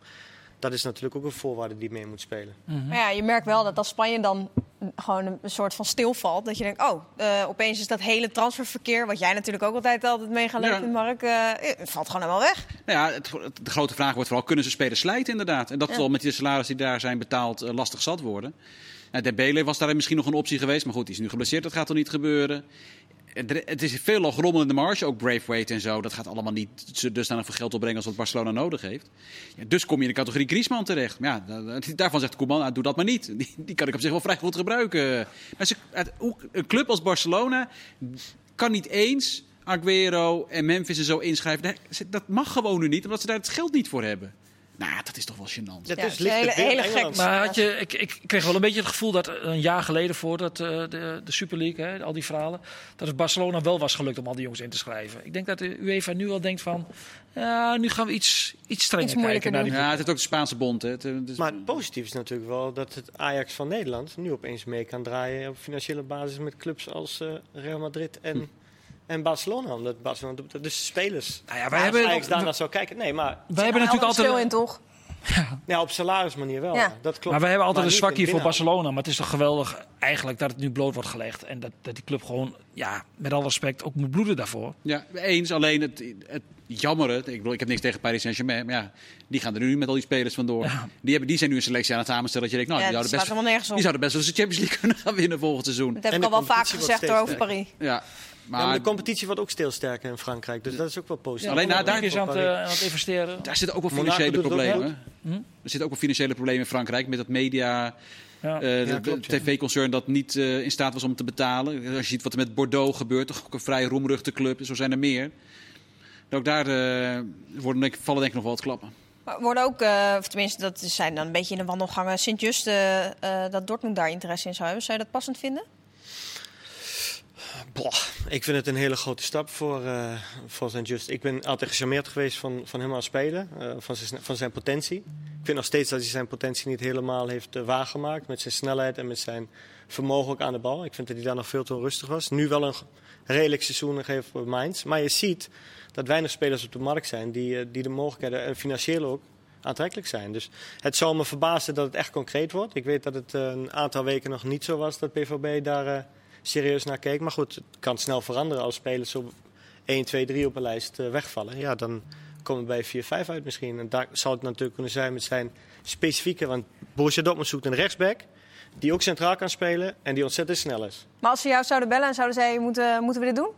dat is natuurlijk ook een voorwaarde die mee moet spelen. Maar ja, je merkt wel dat als Spanje dan gewoon een, soort van stilvalt, dat je denkt, oh, eh, opeens is dat hele transferverkeer, wat jij natuurlijk ook altijd altijd mee gaat Ja. leven, Mark, eh, eh, valt gewoon helemaal weg. Nou ja, het, het- de grote vraag wordt vooral, kunnen ze spelers slijten inderdaad? En dat Ja. zal met die salarissen die daar zijn betaald lastig zat worden. Nou, Dembele was daar misschien nog een optie geweest. Maar goed, die is nu geblesseerd, dat gaat toch niet gebeuren. Het is veel in de marge, ook Braithwaite en zo. Dat gaat allemaal niet dusdanig veel geld opbrengen als wat Barcelona nodig heeft. Ja, dus kom je in de categorie Griezmann terecht. Ja, da- da- daarvan zegt Koeman, nou, doe dat maar niet. [LAUGHS] Die, die kan ik op zich wel vrij goed gebruiken. Maar een club als Barcelona kan niet eens Aguero en Memphis en zo inschrijven. Dat mag gewoon nu niet, omdat ze daar het geld niet voor hebben. Nou, dat is toch wel gênant. Dat Ja, is het is licht hele- gek. Maar had je, ik, ik kreeg wel een beetje het gevoel dat een jaar geleden, voordat eh, de, de Super League, hè, al die verhalen, dat het Barcelona wel was gelukt om al die jongens in te schrijven. Ik denk dat de UEFA nu wel denkt van, ja, nu gaan we iets, iets strenger Iets kijken naar die Ja, het heeft ook de Spaanse bond. Hè. Het, eh, het is- Maar het positief is natuurlijk wel dat het Ajax van Nederland nu opeens mee kan draaien op financiële basis met clubs als eh, Real Madrid en, en Barcelona. Omdat Barcelona, dus spelers. Nou ja, wij hebben- Ajax daarna zou kijken, nee, maar Wij hebben natuurlijk altijd, in, toch? ja, op salarismanier wel. Ja. Dat klopt. maar wij hebben altijd Maar een zwakje voor. Barcelona. Maar het is toch geweldig eigenlijk dat het nu bloot wordt gelegd. En dat, dat die club gewoon, ja, met alle respect, ook moet bloeden daarvoor. Ja, eens. Alleen het, het jammere. Ik bedoel, ik heb niks tegen Paris Saint-Germain. Maar ja, die gaan er nu met al die spelers vandoor. Die, hebben, die zijn nu een selectie aan het samenstellen. Dat je denkt, nou, Ja, die, zouden best, die zouden best wel eens de Champions League kunnen gaan winnen volgend seizoen. Dat heb En ik al wel vaak gezegd steeds over Paris. Ja, Ja, maar maar de competitie wordt ook stil sterker in Frankrijk, dus dat is ook wel positief. Alleen daar- is aan het, eh, aan het investeren. daar zitten ook wel financiële problemen. Hm? Er zitten ook wel financiële problemen in Frankrijk met dat media. Ja. eh, de- Ja, ja. tv-concern dat niet eh, in staat was om te betalen. Als je ziet wat er met Bordeaux gebeurt, toch ook een vrij roemruchte club. Zo zijn er meer. Ook daar eh, worden, denk ik, vallen denk ik nog wel wat klappen. Maar worden ook, eh, of tenminste, dat zijn dan een beetje in de wandelgangen Sint-Just, eh, eh, dat Dortmund daar interesse in zou hebben. Zou je dat passend vinden? Boah, ik vind het een hele grote stap voor, eh voor zijn Just. Ik ben altijd gecharmeerd geweest van, van hem als speler, eh, van, zijn, van zijn potentie. Ik vind nog steeds dat hij zijn potentie niet helemaal heeft eh, waargemaakt met zijn snelheid en met zijn vermogen ook aan de bal. Ik vind dat hij daar nog veel te onrustig was. Nu wel een redelijk seizoen gegeven voor Mainz. Maar je ziet dat weinig spelers op de markt zijn die, die de mogelijkheden, en financieel ook, aantrekkelijk zijn. Dus het zou me verbazen dat het echt concreet wordt. Ik weet dat het een aantal weken nog niet zo was dat PVB daar serieus naar keek. Maar goed, het kan snel veranderen als spelers op 1, 2, 3 op een lijst eh, wegvallen. Ja, dan komen we bij 4, 5 uit misschien. En daar zou het natuurlijk kunnen zijn met zijn specifieke... Want Borussia Dortmund zoekt een rechtsback die ook centraal kan spelen en die ontzettend snel is. Maar als ze jou zouden bellen en zouden zeggen, moeten, moeten we dit doen?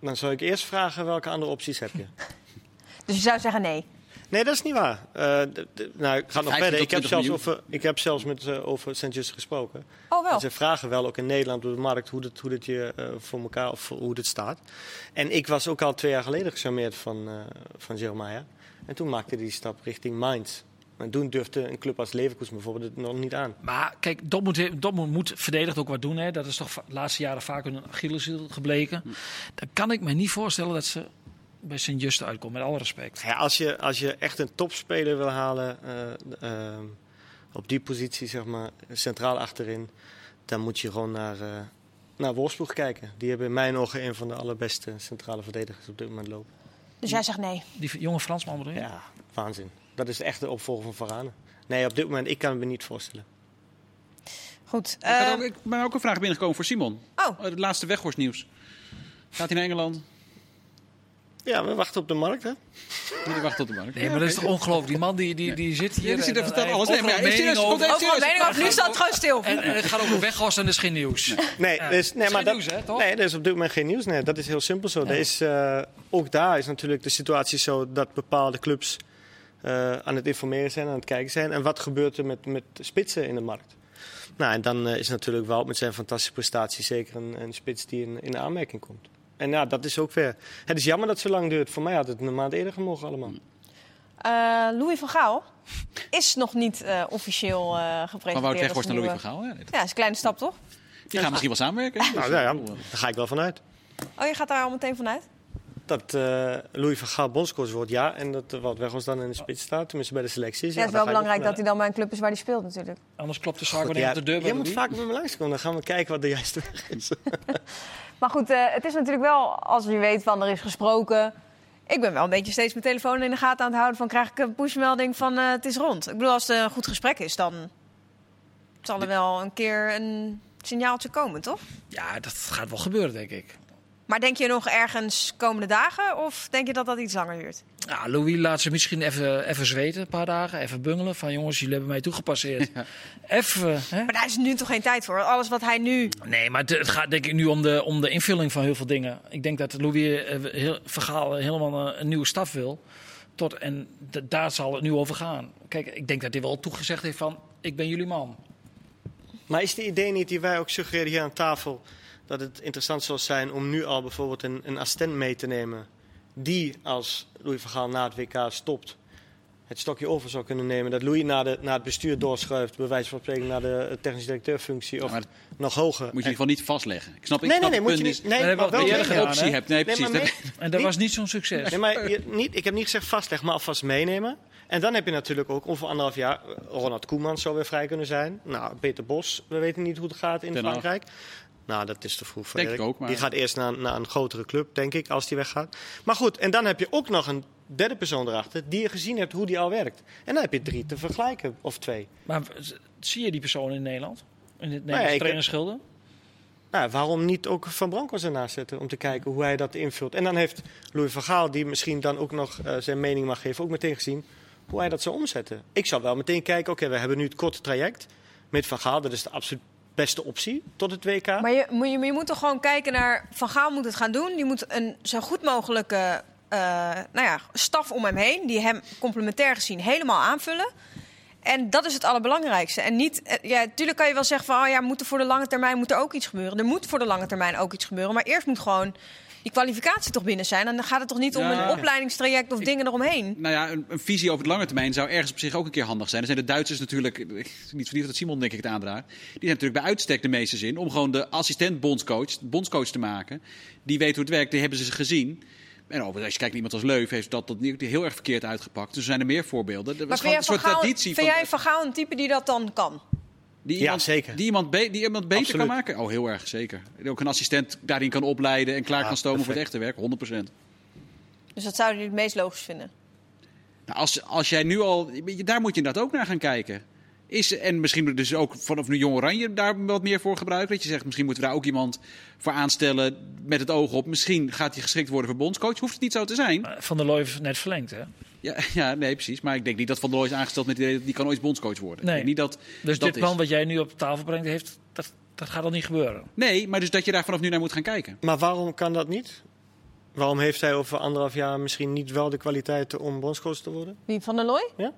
Dan zou ik eerst vragen welke andere opties heb je. [LAUGHS] Dus je zou zeggen nee. Nee, dat is niet waar. Eh, nou, ik ga nog 15 verder. Ik heb 20 zelfs, over, ik heb zelfs met, eh, over. Just gesproken. Oh wel. En ze vragen wel ook in Nederland op de markt hoe dit, hoe dit je eh, voor elkaar of hoe dit staat. En ik was ook al twee jaar geleden gecharmeerd van, eh van Jeremiah. En toen maakte hij die stap richting Mainz. En toen durfde een club als Leverkusen bijvoorbeeld het nog niet aan. Maar kijk, Dortmund, Dortmund moet verdedigd ook wat doen. Hè. Dat is toch de laatste jaren vaak een Achilleshiel gebleken. Dan kan ik me niet voorstellen dat ze bij Sint-Just uitkomen, met alle respect. Ja, als, je, als je echt een topspeler wil halen eh, eh, op die positie, zeg maar, centraal achterin, dan moet je gewoon naar, eh, naar Wolfsburg kijken. Die hebben in mijn ogen een van de allerbeste centrale verdedigers op dit moment lopen. Dus jij zegt nee. Die jonge Fransman bedoel je? Ja, waanzin. Dat is de echte opvolger van Varane. Nee, op dit moment, ik kan het me niet voorstellen. Goed. Ik, had eh, ook, ik ben ook een vraag binnengekomen voor Simon. oh, Oh, Het laatste weghorstnieuws. Gaat hij naar Engeland? Ja, we wachten op de markt, hè? [LAUGHS] Moet hij wachten tot de markt? Nee, maar dat is toch ongelooflijk. Die man die, die, die zit hier. die zit te vertellen en- alles. Nee, maar serieus, over. mening over. Nu staat het gewoon stil. En, en het gaat over weghorst en er is geen nieuws. Nee, Ja. dus, nee Is maar geen dat, nieuws, hè, toch? nee, er is op dit moment geen nieuws. Nee, dat is heel simpel zo. Er is, eh, ook daar is natuurlijk de situatie zo dat bepaalde clubs eh, aan het informeren zijn, aan het kijken zijn. En wat gebeurt er met, met spitsen in de markt? Nou, en dan eh, is natuurlijk wel met zijn fantastische prestatie zeker een, een spits die in, in aanmerking komt. En ja, dat is ook weer. Het is jammer dat het zo lang duurt. Voor mij had het een maand eerder gemogen allemaal. Eh, Louis van Gaal is nog niet eh, officieel eh gepresenteerd. Van Wout als Weghorst naar Louis van Gaal. Ja, Ja, is een kleine stap toch? die gaan misschien wel samenwerken. Nou ja, ja, daar ga ik wel vanuit. Oh, je gaat daar al meteen vanuit? Dat eh, Louis van Gaal bondscoach wordt, ja. En dat uh, wat Weghorst dan in de spits staat, tenminste bij de selecties. Ja, het is wel belangrijk dat hij dan bij een club is waar hij speelt natuurlijk. Anders klopt de zaak weer ja, op de deur bij Jij moet vaak met me langskomen, dan gaan we kijken wat de juiste weg is. [LAUGHS] Maar goed, eh, het is natuurlijk wel, als je weet van er is gesproken. Ik ben wel een beetje steeds mijn telefoon in de gaten aan het houden van krijg ik een pushmelding van eh, het is rond. Ik bedoel, als het een goed gesprek is, dan zal er wel een keer een signaaltje komen, toch? Ja, dat gaat wel gebeuren, denk ik. Maar denk je nog ergens komende dagen of denk je dat dat iets langer duurt? Ja, Louis laat ze misschien even, even zweten, een paar dagen. Even bungelen. Van jongens, jullie hebben mij toegepasseerd. [LAUGHS] Even, hè? Maar daar is nu toch geen tijd voor? Alles wat hij nu... Nee, maar het, het gaat denk ik nu om de, om de invulling van heel veel dingen. Ik denk dat Louis eh, heel, Vergaal helemaal een, een nieuwe staf wil. Tot, en d- daar zal het nu over gaan. Kijk, ik denk dat hij wel toegezegd heeft van... ik ben jullie man. Maar is de idee niet die wij ook suggereren hier aan tafel... dat het interessant zou zijn om nu al bijvoorbeeld een, een assistent mee te nemen... die als Louis van Gaal na het WK stopt... het stokje over zou kunnen nemen. Dat Louis naar, de, naar het bestuur doorschuift... bij wijze van spreken naar de technisch directeurfunctie of nog hoger. Moet je in ieder geval niet vastleggen. Ik snap, ik Nee, nee, nee, moet je niet. Nee, Maar wel je een optie hebt. Nee, Nee, precies. En dat Niet- was niet zo'n succes. Nee, maar je, niet, ik heb niet gezegd vastleggen, maar alvast meenemen. En dan heb je natuurlijk ook over anderhalf jaar... eh, Ronald Koeman zou weer vrij kunnen zijn. Nou, Peter Bos, we weten niet hoe het gaat in Ten. Frankrijk. Nou, dat is te vroeg voor Denk Erik. ik ook, maar- Die gaat eerst naar, naar een grotere club, denk ik, als die weggaat. Maar goed, en dan heb je ook nog een derde persoon erachter... die je gezien hebt hoe die al werkt. En dan heb je drie te vergelijken, of twee. Maar zie je die persoon in Nederland? In het ja, Nederlands trainerschilde? Nou, waarom niet ook Van Bronckhorst ernaast zetten om te kijken hoe hij dat invult? En dan heeft Louis van Gaal, die misschien dan ook nog eh, zijn mening mag geven, ook meteen gezien hoe hij dat zou omzetten. Ik zou wel meteen kijken, oké, we hebben nu het korte traject met Van Gaal. Dat is de absoluut beste optie tot het WK. Maar je, maar je moet toch gewoon kijken naar... Van Gaal moet het gaan doen. Die moet een zo goed mogelijke eh, nou ja, staf om hem heen... die hem complementair gezien helemaal aanvullen. En dat is het allerbelangrijkste. En niet, eh, ja, natuurlijk kan je wel zeggen van... Oh ja, moet er voor de lange termijn moet er ook iets gebeuren. Er moet voor de lange termijn ook iets gebeuren. Maar eerst moet gewoon die kwalificatie toch binnen zijn. En dan gaat het toch niet om een opleidingstraject of dingen eromheen. Nou ja, een, een visie over de lange termijn zou ergens op zich ook een keer handig zijn. Er zijn de Duitsers natuurlijk, niet verliefd dat Simon denk ik het aandraagt. Die zijn natuurlijk bij uitstek de meeste zin om gewoon de assistent bondscoach, bondscoach te maken. Die weet hoe het werkt, die hebben ze gezien. En overigens, als je kijkt naar iemand als Leuf, heeft dat, dat heel erg verkeerd uitgepakt. Dus er zijn er meer voorbeelden. Er Maar was jij, gewoon een soort Gaal, traditie vind van, jij Van Gaal een type die dat dan kan? Die Ja, iemand, zeker. Die iemand, be- die iemand beter Absoluut. kan maken? Oh, heel erg, zeker. Die Ook een assistent daarin kan opleiden en klaar Ja, kan stomen voor het echte werk, 100%. Dus dat zouden jullie het meest logisch vinden. Nou, als, als jij nu al, daar moet je inderdaad ook naar gaan kijken. Is, en misschien dus ook vanaf nu Jong Oranje daar wat meer voor gebruiken. Dat je zegt, misschien moeten we daar ook iemand voor aanstellen met het oog op. Misschien gaat hij geschikt worden voor bondscoach. Hoeft het niet zo te zijn. Eh, Van der heeft net verlengd, hè? Ja, [LAUGHS] ja nee, precies. Maar ik denk niet dat Van der Looy is aangesteld met het idee dat die kan ooit bondscoach worden. Nee. Ik denk niet dat, Dus dat dit is. plan wat jij nu op tafel brengt, heeft, dat, dat gaat al niet gebeuren. Nee, maar dus dat je daar vanaf nu naar moet gaan kijken. Maar waarom kan dat niet? Waarom heeft hij over anderhalf jaar misschien niet wel de kwaliteiten om bondscoach te worden? Wie, Van der Looy? Ja.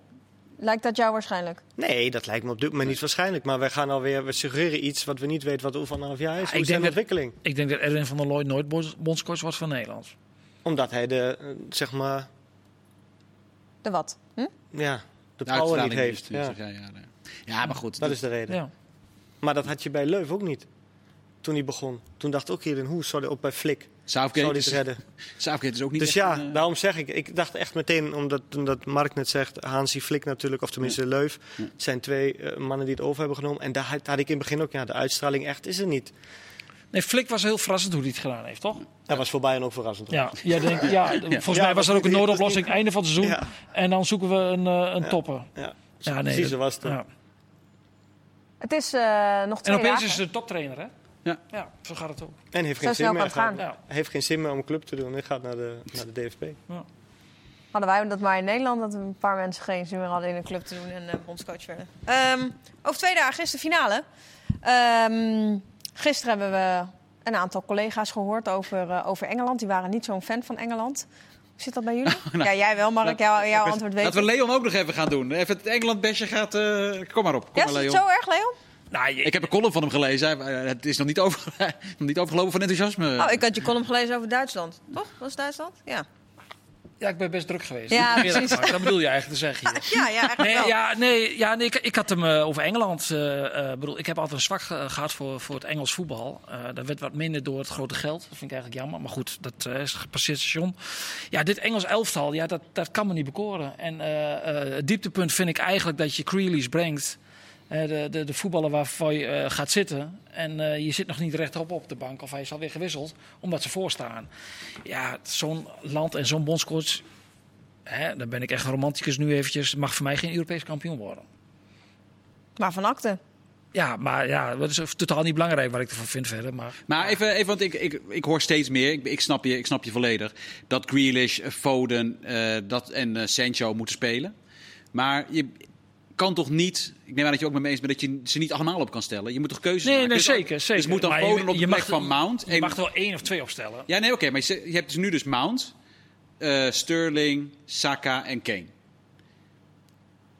Lijkt dat jou waarschijnlijk? Nee, dat lijkt me op dit moment niet waarschijnlijk. Maar wij gaan alweer, we suggereren iets wat we niet weten wat over anderhalf jaar is. Ja, Hoe is ontwikkeling? Ik denk dat Erwin van der Looy nooit bonds- bondscoach wordt van Nederland. Omdat hij de, eh, zeg maar, De wat? Hm? ja, de De power niet heeft. Ja, Ja, ja, ja, maar goed. dat is de reden. Ja. Maar dat had je bij Leuf ook niet. Toen hij begon. Toen dacht ook iedereen, hoe zou hij ook bij Flik zou Southgate is, het redden? [LAUGHS] Southgate is ook niet Dus echt ja, een, eh, daarom zeg ik. Ik dacht echt meteen, omdat, omdat Mark net zegt, Hansi Flik natuurlijk, of tenminste Leuf. Zijn twee eh, mannen die het over hebben genomen. En daar had, had ik in het begin ook, ja, de uitstraling echt is er niet. Nee, Flik was heel verrassend hoe hij het gedaan heeft, toch? Dat was voor Bayern ook verrassend. Ja, jij denkt, [LAUGHS] ja, volgens Ja, mij was dat er ook een noodoplossing einde van het seizoen. Ja. En dan zoeken we een, eh, een Ja. topper. Ja, Ja, nee, precies dat- was het. Ja. Het is eh, nog En twee opeens dagen. is ze de toptrainer, hè? Ja. ja, zo gaat het ook. En heeft geen zin meer. gaan. Hij Ja. heeft geen zin meer om een club te doen. Hij gaat naar de, naar de DFB. Hadden wij dat maar in Nederland, dat een paar mensen geen zin meer hadden in een club te doen en eh, bondscoach werden. Ehm, over twee dagen is de finale. Ehm, gisteren hebben we een aantal collega's gehoord over, eh, over Engeland. Die waren niet zo'n fan van Engeland. Hoe zit dat bij jullie? [LAUGHS] ja, jij wel, Mark. Jou, jouw antwoord weet Laten we. Leon ook nog even gaan doen. Even het Engeland-besje gaat... eh, kom maar op. Kom Ja, maar, is het Leon. zo erg, Leon? Nou, je- Ik heb een column van hem gelezen. Hij- Het is nog niet, over, [LAUGHS] nog niet overgelopen van enthousiasme. Oh, ik had je column gelezen over Duitsland. Toch? Was Duitsland? Ja. Ja, ik ben best druk geweest. Ja, [LAUGHS] precies. Dat bedoel je eigenlijk te zeggen hier. [LAUGHS] Ja, ja, eigenlijk Nee, wel. ja, nee, ja, nee ik, ik had hem eh, over Engeland. eh, bedoel, ik heb altijd een zwak eh, gehad voor, voor het Engels voetbal. Dat werd wat minder door het grote geld. Dat vind ik eigenlijk jammer. Maar goed, dat is gepasseerd station. Ja, dit Engels elftal, ja, dat, dat kan me niet bekoren. En het dieptepunt vind ik eigenlijk dat je Grealish brengt. Eh, de, de, de voetballer waarvoor je eh, gaat zitten. En eh, je zit nog niet rechtop op de bank. Of hij is alweer gewisseld. Omdat ze voorstaan. Ja, zo'n land en zo'n bondscoach. Hè, dan ben ik echt een romanticus nu eventjes. Mag voor mij geen Europees kampioen worden. Maar van akte. Ja, maar ja, dat is totaal niet belangrijk wat ik ervan vind verder. Maar, Maar even, even want ik, ik, ik hoor steeds meer, ik, ik, snap je, ik snap je volledig, dat Grealish, Foden eh, dat, en Sancho moeten spelen. Maar je kan toch niet, ik neem aan dat je ook met me eens bent, dat je ze niet allemaal op kan stellen. Je moet toch keuzes nee, maken? nee, Dus- zeker, zeker. Dus moet dan Maar Foden op de plek van Mount. Je mag er wel één of twee opstellen. Ja, nee, oké, maar je, je hebt dus nu dus Mount, eh, Sterling, Saka en Kane.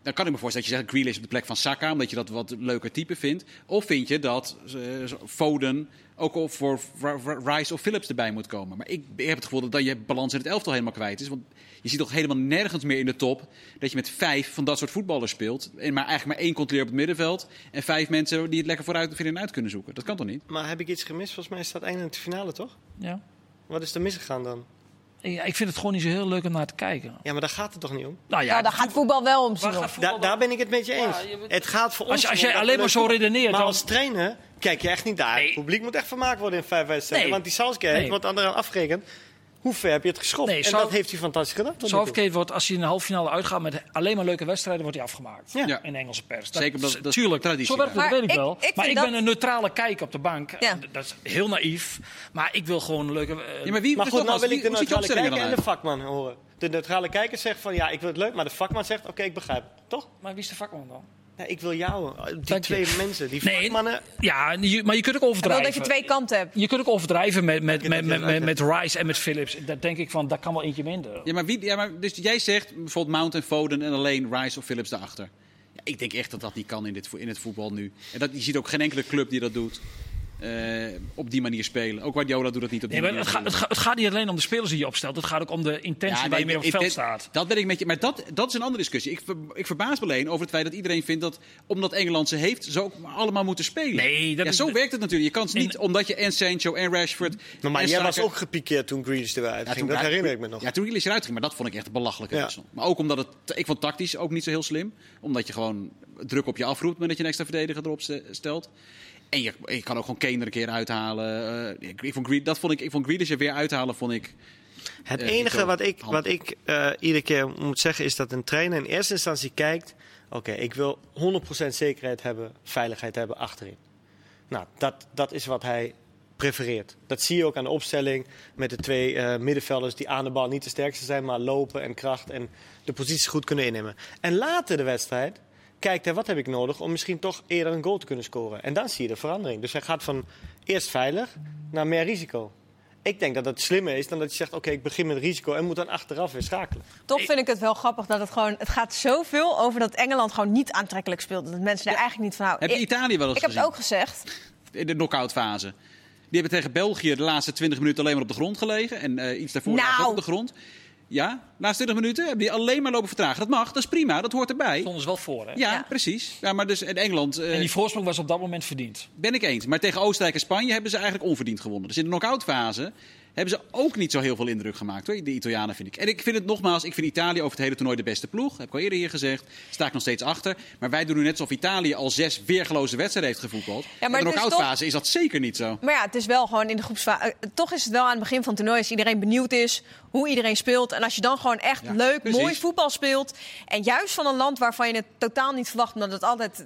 Dan kan ik me voorstellen dat je zegt Grealish op de plek van Saka, omdat je dat wat leuker type vindt. Of vind je dat eh, Foden ook voor Ri- Ri- Rice of Phillips erbij moet komen. Maar ik heb het gevoel dat je balans in het elftal helemaal kwijt is. Want je ziet toch helemaal nergens meer in de top dat je met vijf van dat soort voetballers speelt. En maar eigenlijk maar één controleer op het middenveld. En vijf mensen die het lekker vooruit vinden en uit kunnen zoeken. Dat kan toch niet? Maar heb ik iets gemist? Volgens mij staat eindelijk de finale, toch? Ja. Wat is er misgegaan dan? Ja, ik vind het gewoon niet zo heel leuk om naar te kijken. Ja, maar daar gaat het toch niet om? Nou Ja, daar gaat voetbal wel om, Simon. Da- daar ben ik het met je eens. Ja, je bent- Het gaat voor Als ons je- als jij alleen maar zo redeneert, Maar dan- als trainer kijk je echt niet daar. Nee. Het publiek moet echt vermaakt worden in vijf wedstrijden. Nee. Want die Southgate Nee. wordt anderaan afgerekend. Hoe ver heb je het geschopt? Nee, en South- dat heeft hij fantastisch gedaan. Southgate wordt, als hij in de halve finale uitgaat met alleen maar leuke wedstrijden, wordt hij afgemaakt. Ja. Ja. In de Engelse pers. Zeker, dat- dat tuurlijk. traditie Zo werkt het, weet ik wel. ik- maar ik ben een neutrale kijker op de bank. Ja. Dat is heel naïef. Maar ik wil gewoon een leuke... eh, Ja, maar wie, Maar goed, nou wil ik de neutrale er kijker en de vakman horen. De neutrale kijker zegt van ja, ik wil het leuk. Maar de vakman zegt oké, ik begrijp. Toch? Maar wie is de vakman dan? Ja, ik wil jou. Die Dank je. twee mensen. Die Nee, vakmannen. Ja, maar je kunt ook Ik wil overdrijven. dat je twee kanten hebt. Je kunt ook overdrijven met, met, met, met, met, Rice en met Phillips. Dat denk ik van, dat kan wel eentje minder. Ja, maar, wie, ja, maar dus jij zegt bijvoorbeeld Mount en Foden en alleen Rice of Phillips daarachter. Ja, ik denk echt dat dat niet kan in, dit, vo- in het voetbal nu. En dat, je ziet ook geen enkele club die dat doet. Eh, op die manier spelen. Ook Guardiola doet dat niet op die Nee, manier. het, gaat, het, gaat, het gaat niet alleen om de spelers die je opstelt. Het gaat ook om de intentie waar je mee op het veld staat. Dat ben ik met je. Maar dat, dat is een andere discussie. Ik, ver- ik verbaas me alleen over het feit dat iedereen vindt dat omdat Engeland ze heeft, ze ook allemaal moeten spelen. Nee, dat ja, is- zo werkt het natuurlijk. Je kan ze Nee, niet omdat je en Sancho en Rashford. Maar, maar en jij was ook gepikeerd toen Grealish eruit Ja, ging. Dat herinner ik me nog. Ja, toen Grealish eruit ging, maar dat vond ik echt een belachelijke Ja. wissel. Maar ook omdat het, ik vond tactisch ook niet zo heel slim. Omdat je gewoon druk op je afroept, maar dat je een extra verdediger erop ste- stelt. En je, je kan ook gewoon Kane er een keer uithalen. Eh, ik, ik vond, Gre- dat vond ik, ik vond Grealish er weer uithalen, vond ik... Het Eh, enige wat ik, wat ik eh, iedere keer moet zeggen is dat een trainer in eerste instantie kijkt: oké, ik wil 100% zekerheid hebben, veiligheid hebben achterin. Nou, dat, dat is wat hij prefereert. Dat zie je ook aan de opstelling met de twee middenvelders die aan de bal niet de sterkste zijn, maar lopen en kracht en de posities goed kunnen innemen. En later de wedstrijd kijkt hij: wat heb ik nodig om misschien toch eerder een goal te kunnen scoren? En dan zie je de verandering. Dus hij gaat van eerst veilig naar meer risico. Ik denk dat het slimmer is dan dat je zegt, oké, ik begin met risico en moet dan achteraf weer schakelen. Toch vind ik het wel grappig dat het gewoon... Het gaat zoveel over dat Engeland gewoon niet aantrekkelijk speelt. Dat mensen er eigenlijk niet van houden. Heb je Ik- Italië wel eens Ik heb het ook gezegd. In de knock-out fase. Die hebben tegen België de laatste 20 minuten alleen maar op de grond gelegen. En eh, iets daarvoor Nou. op de grond. Ja, de laatste 20 minuten hebben die alleen maar lopen vertragen. Dat mag, dat is prima, dat hoort erbij. stonden ze wel voor. Hè? Ja, Ja. precies. Ja, maar dus in Engeland eh, En die voorsprong was op dat moment verdiend. ben ik eens. Maar tegen Oostenrijk en Spanje hebben ze eigenlijk onverdiend gewonnen. Dus in de knock-out fase hebben ze ook niet zo heel veel indruk gemaakt. Hoor. De Italianen vind ik. En ik vind het nogmaals, ik vind Italië over het hele toernooi de beste ploeg. Heb ik al eerder hier gezegd. Sta ik nog steeds achter. Maar wij doen nu net alsof Italië al zes weergeloze wedstrijden heeft gevoetbald. maar in de toch- fase is dat zeker niet zo. Maar ja, het is wel gewoon in de groepsfase. eh, toch is het wel aan het begin van het toernooi als iedereen benieuwd is hoe iedereen speelt. En als je dan gewoon echt Ja, leuk, precies. mooi voetbal speelt. En juist van een land waarvan je het totaal niet verwacht, omdat het altijd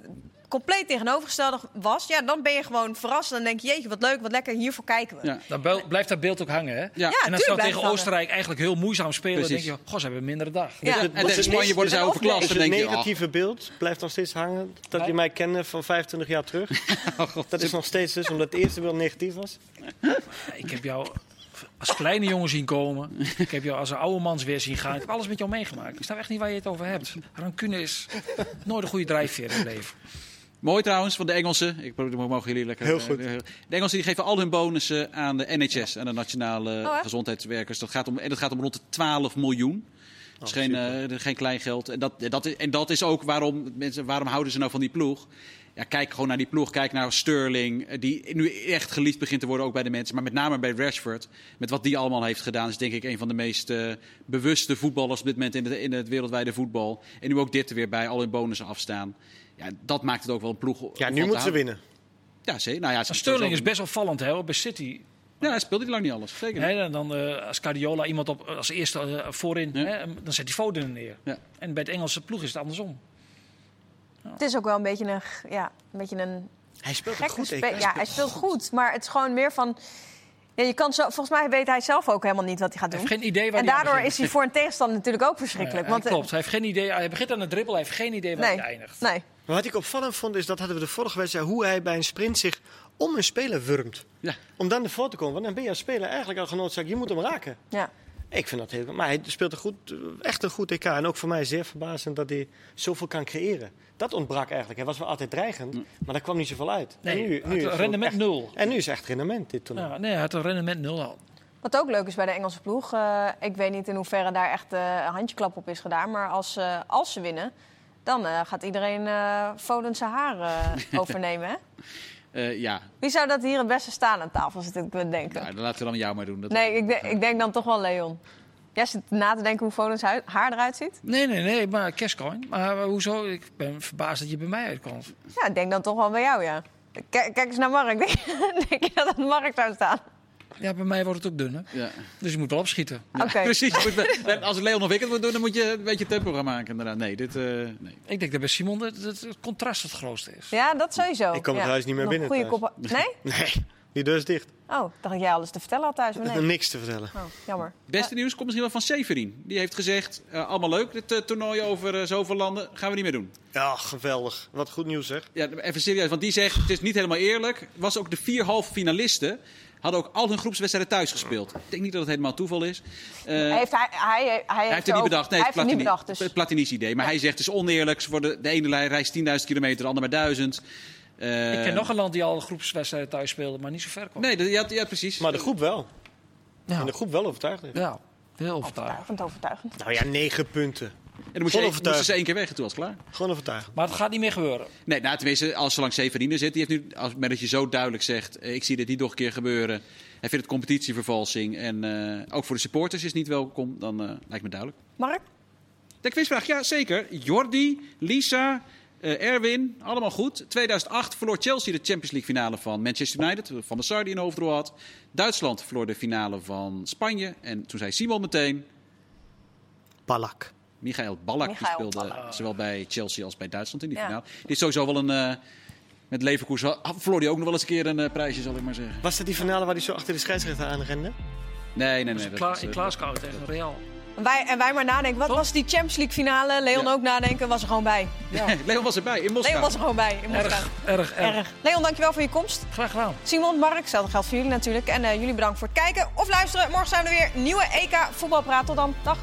compleet tegenovergestelde was. Ja, dan ben je gewoon verrast. Dan denk je, jeetje, wat leuk, wat lekker, hiervoor kijken we. Ja. Dan bel- blijft dat beeld ook hangen. Hè? Ja. Ja, en ze dan blijft tegen Oostenrijk eigenlijk heel moeizaam spelen, dan denk je, goh, ze hebben een mindere dag. Ja. En tegen het Spanje worden zij en overklast. Het oh, negatieve beeld blijft nog steeds hangen. Dat je mij kende van 25 jaar terug. [LAUGHS] dat is nog steeds dus, omdat het eerste beeld negatief was. Ik heb jou als kleine jongen zien komen. Ik heb jou als een oude mans weer zien gaan. Ik heb alles met jou meegemaakt. Ik snap echt niet waar je het over hebt. Rancune is nooit een goede drijfveer in het leven. Mooi trouwens van de Engelsen. Ik mogen jullie lekker. Heel goed. eh, De Engelsen die geven al hun bonussen aan de NHS, aan de Nationale Oh? Gezondheidswerkers. Dat gaat om, en dat gaat om rond de 12 miljoen. Dat is geen, eh, geen klein geld. En dat, dat is, en dat is ook waarom mensen, waarom houden ze nou van die ploeg? Ja, kijk gewoon naar die ploeg. Kijk naar Sterling, eh, die nu echt geliefd begint te worden ook bij de mensen. Maar met name bij Rashford. Met wat die allemaal heeft gedaan, is denk ik een van de meest eh, bewuste voetballers op dit moment in het, in het wereldwijde voetbal. En nu ook dit er weer bij, al hun bonussen afstaan. Ja, dat maakt het ook wel een ploeg. Ja, nu te moeten ze winnen. Ja, zeker. Nou ja, Sterling is best opvallend hè, bij City. Ja, hij speelde lang niet alles. Zeker. niet. Hè, en dan eh, als Guardiola iemand op, als eerste eh, voorin, Ja. hè, dan zet hij Foden er neer. Ja. En bij het Engelse ploeg is het andersom. Het is ook wel een beetje een, ja, een, beetje een Hij speelt het gekke goed. spe-. Ja, hij speelt goed. Maar het is gewoon meer van... Ja, je kan zo, volgens mij weet hij zelf ook helemaal niet wat hij gaat Hij doen. heeft geen idee waar En hij daardoor begint. is hij voor een tegenstander natuurlijk ook verschrikkelijk. Ja, want, eh, klopt. Hij, heeft geen idee, hij begint aan de dribbel, hij heeft geen idee waar Nee, hij eindigt. nee. Maar wat ik opvallend vond, is dat hadden we de vorige wedstrijd, hoe hij bij een sprint zich om een speler wurmt. Ja. Om dan ervoor te komen. Want dan ben je als speler eigenlijk al genoodzaakt, je moet hem raken. Ja. Ik vind dat heel Maar hij speelt een goed, echt een goed EK. En ook voor mij zeer verbazend dat hij zoveel kan creëren. Dat ontbrak eigenlijk. Hij was wel altijd dreigend, maar daar kwam niet zoveel uit. Nee, en nu, nu is rendement echt- nul. En nu is het echt rendement, dit toernooi. Ja, nee, hij had een rendement nul al. Wat ook leuk is bij de Engelse ploeg, eh, ik weet niet in hoeverre daar echt eh, een handjeklap op is gedaan. Maar als, eh, als ze winnen, dan eh, gaat iedereen eh zijn haar eh, [LAUGHS] overnemen. Hè? Eh, ja. Wie zou dat hier het beste staan aan tafel, zit ik te denken? Nou, dan laten we dan jou maar doen. Dat nee, ik, de- ik denk dan toch wel Leon. Jij zit na te denken hoe hui- haar eruit ziet? Nee, nee, nee, maar cashcoin. Maar hoezo? Ik ben verbaasd dat je bij mij uitkomt. Ja, ik denk dan toch wel bij jou, ja. Kijk, kijk eens naar Mark. Denk, [LAUGHS] denk je dat het Mark zou staan? Ja, bij mij wordt het ook dunner. Ja. Dus je moet wel opschieten. Oké. [LAUGHS] Precies. je moet wel- Als Leon of ik het moet doen, dan moet je een beetje tempo gaan maken. Inderdaad. Nee, dit, eh, nee. Ik denk dat bij Simon het, het, het contrast het grootste is. Ja, dat sowieso. Ik kom het ja. huis niet meer Nog binnen Goede kop... Nee? [LAUGHS] Nee, die deur is dicht. Oh, dacht ik jij alles te vertellen had thuis. Nee. Niks te vertellen. Oh, jammer. Beste nieuws komt misschien wel van Severin. Die heeft gezegd, eh, allemaal leuk, dit eh, toernooi over zoveel landen, gaan we niet meer doen. Ja, geweldig. Wat goed nieuws zeg. Ja, even serieus, want die zegt, het is niet helemaal eerlijk. Was ook de vier halve finalisten, hadden ook al hun groepswedstrijden thuis gespeeld. Ik denk niet dat het helemaal toeval is. Eh, heeft hij, hij, hij, Hij heeft het er niet ook- bedacht. Nee, hij het heeft het niet bedacht. Dus. het Platini's idee. Maar hij zegt het is oneerlijk. Ze worden, de ene lijn reist 10.000 kilometer, de andere maar 1000. Eh, Ik ken nog een land die al groepswedstrijden thuis speelde, maar niet zo ver kwam. Nee, dat, ja, ja, precies. Maar de groep wel. Ja, En de groep wel overtuigd heeft. ja heel overtuigend. Overtuigend, overtuigend. Nou ja, negen punten. En dan moest je, Vol moesten ze één keer weg en toen was het klaar. Gewoon overtuigend. Maar het gaat niet meer gebeuren. Nee, nou, tenminste, als zolang Severine zit, die heeft nu, als, met dat je zo duidelijk zegt, eh, ik zie dit niet nog een keer gebeuren. Hij vindt het competitievervalsing en eh, ook voor de supporters is het niet welkom, dan eh, lijkt me duidelijk. Mark? De quizvraag, ja zeker. Jordi, Lisa, eh, Erwin, allemaal goed. 2008 verloor Chelsea de Champions League finale van Manchester United. Van der Sar die een hoofdrol had. Duitsland verloor de finale van Spanje. En toen zei Simon meteen, Balak. Michael Ballack, Michael die speelde Ballack. zowel bij Chelsea als bij Duitsland in die Ja. finale. Die is sowieso wel een... eh, met Leverkusen ah, verloor hij ook nog wel eens een keer een eh, prijsje, zal ik maar zeggen. Was dat die finale waar hij zo achter de scheidsrechter aan rende? Nee, nee, nee. Dat in eh, Glasgow tegen Real. En wij, en wij maar nadenken, wat Toch? was die Champions League finale? Leon Ja. ook nadenken, was er gewoon bij. [LAUGHS] Ja, Leon was erbij in Moskou. Leon was er gewoon bij in Moskou. Erg, erg, erg. Erg. Leon, dankjewel voor je komst. Graag gedaan. Simon, Mark, hetzelfde geldt voor jullie natuurlijk. En eh, jullie bedankt voor het kijken of luisteren. Morgen zijn we er weer. Nieuwe EK Voetbalpraat. Tot dan. Dag.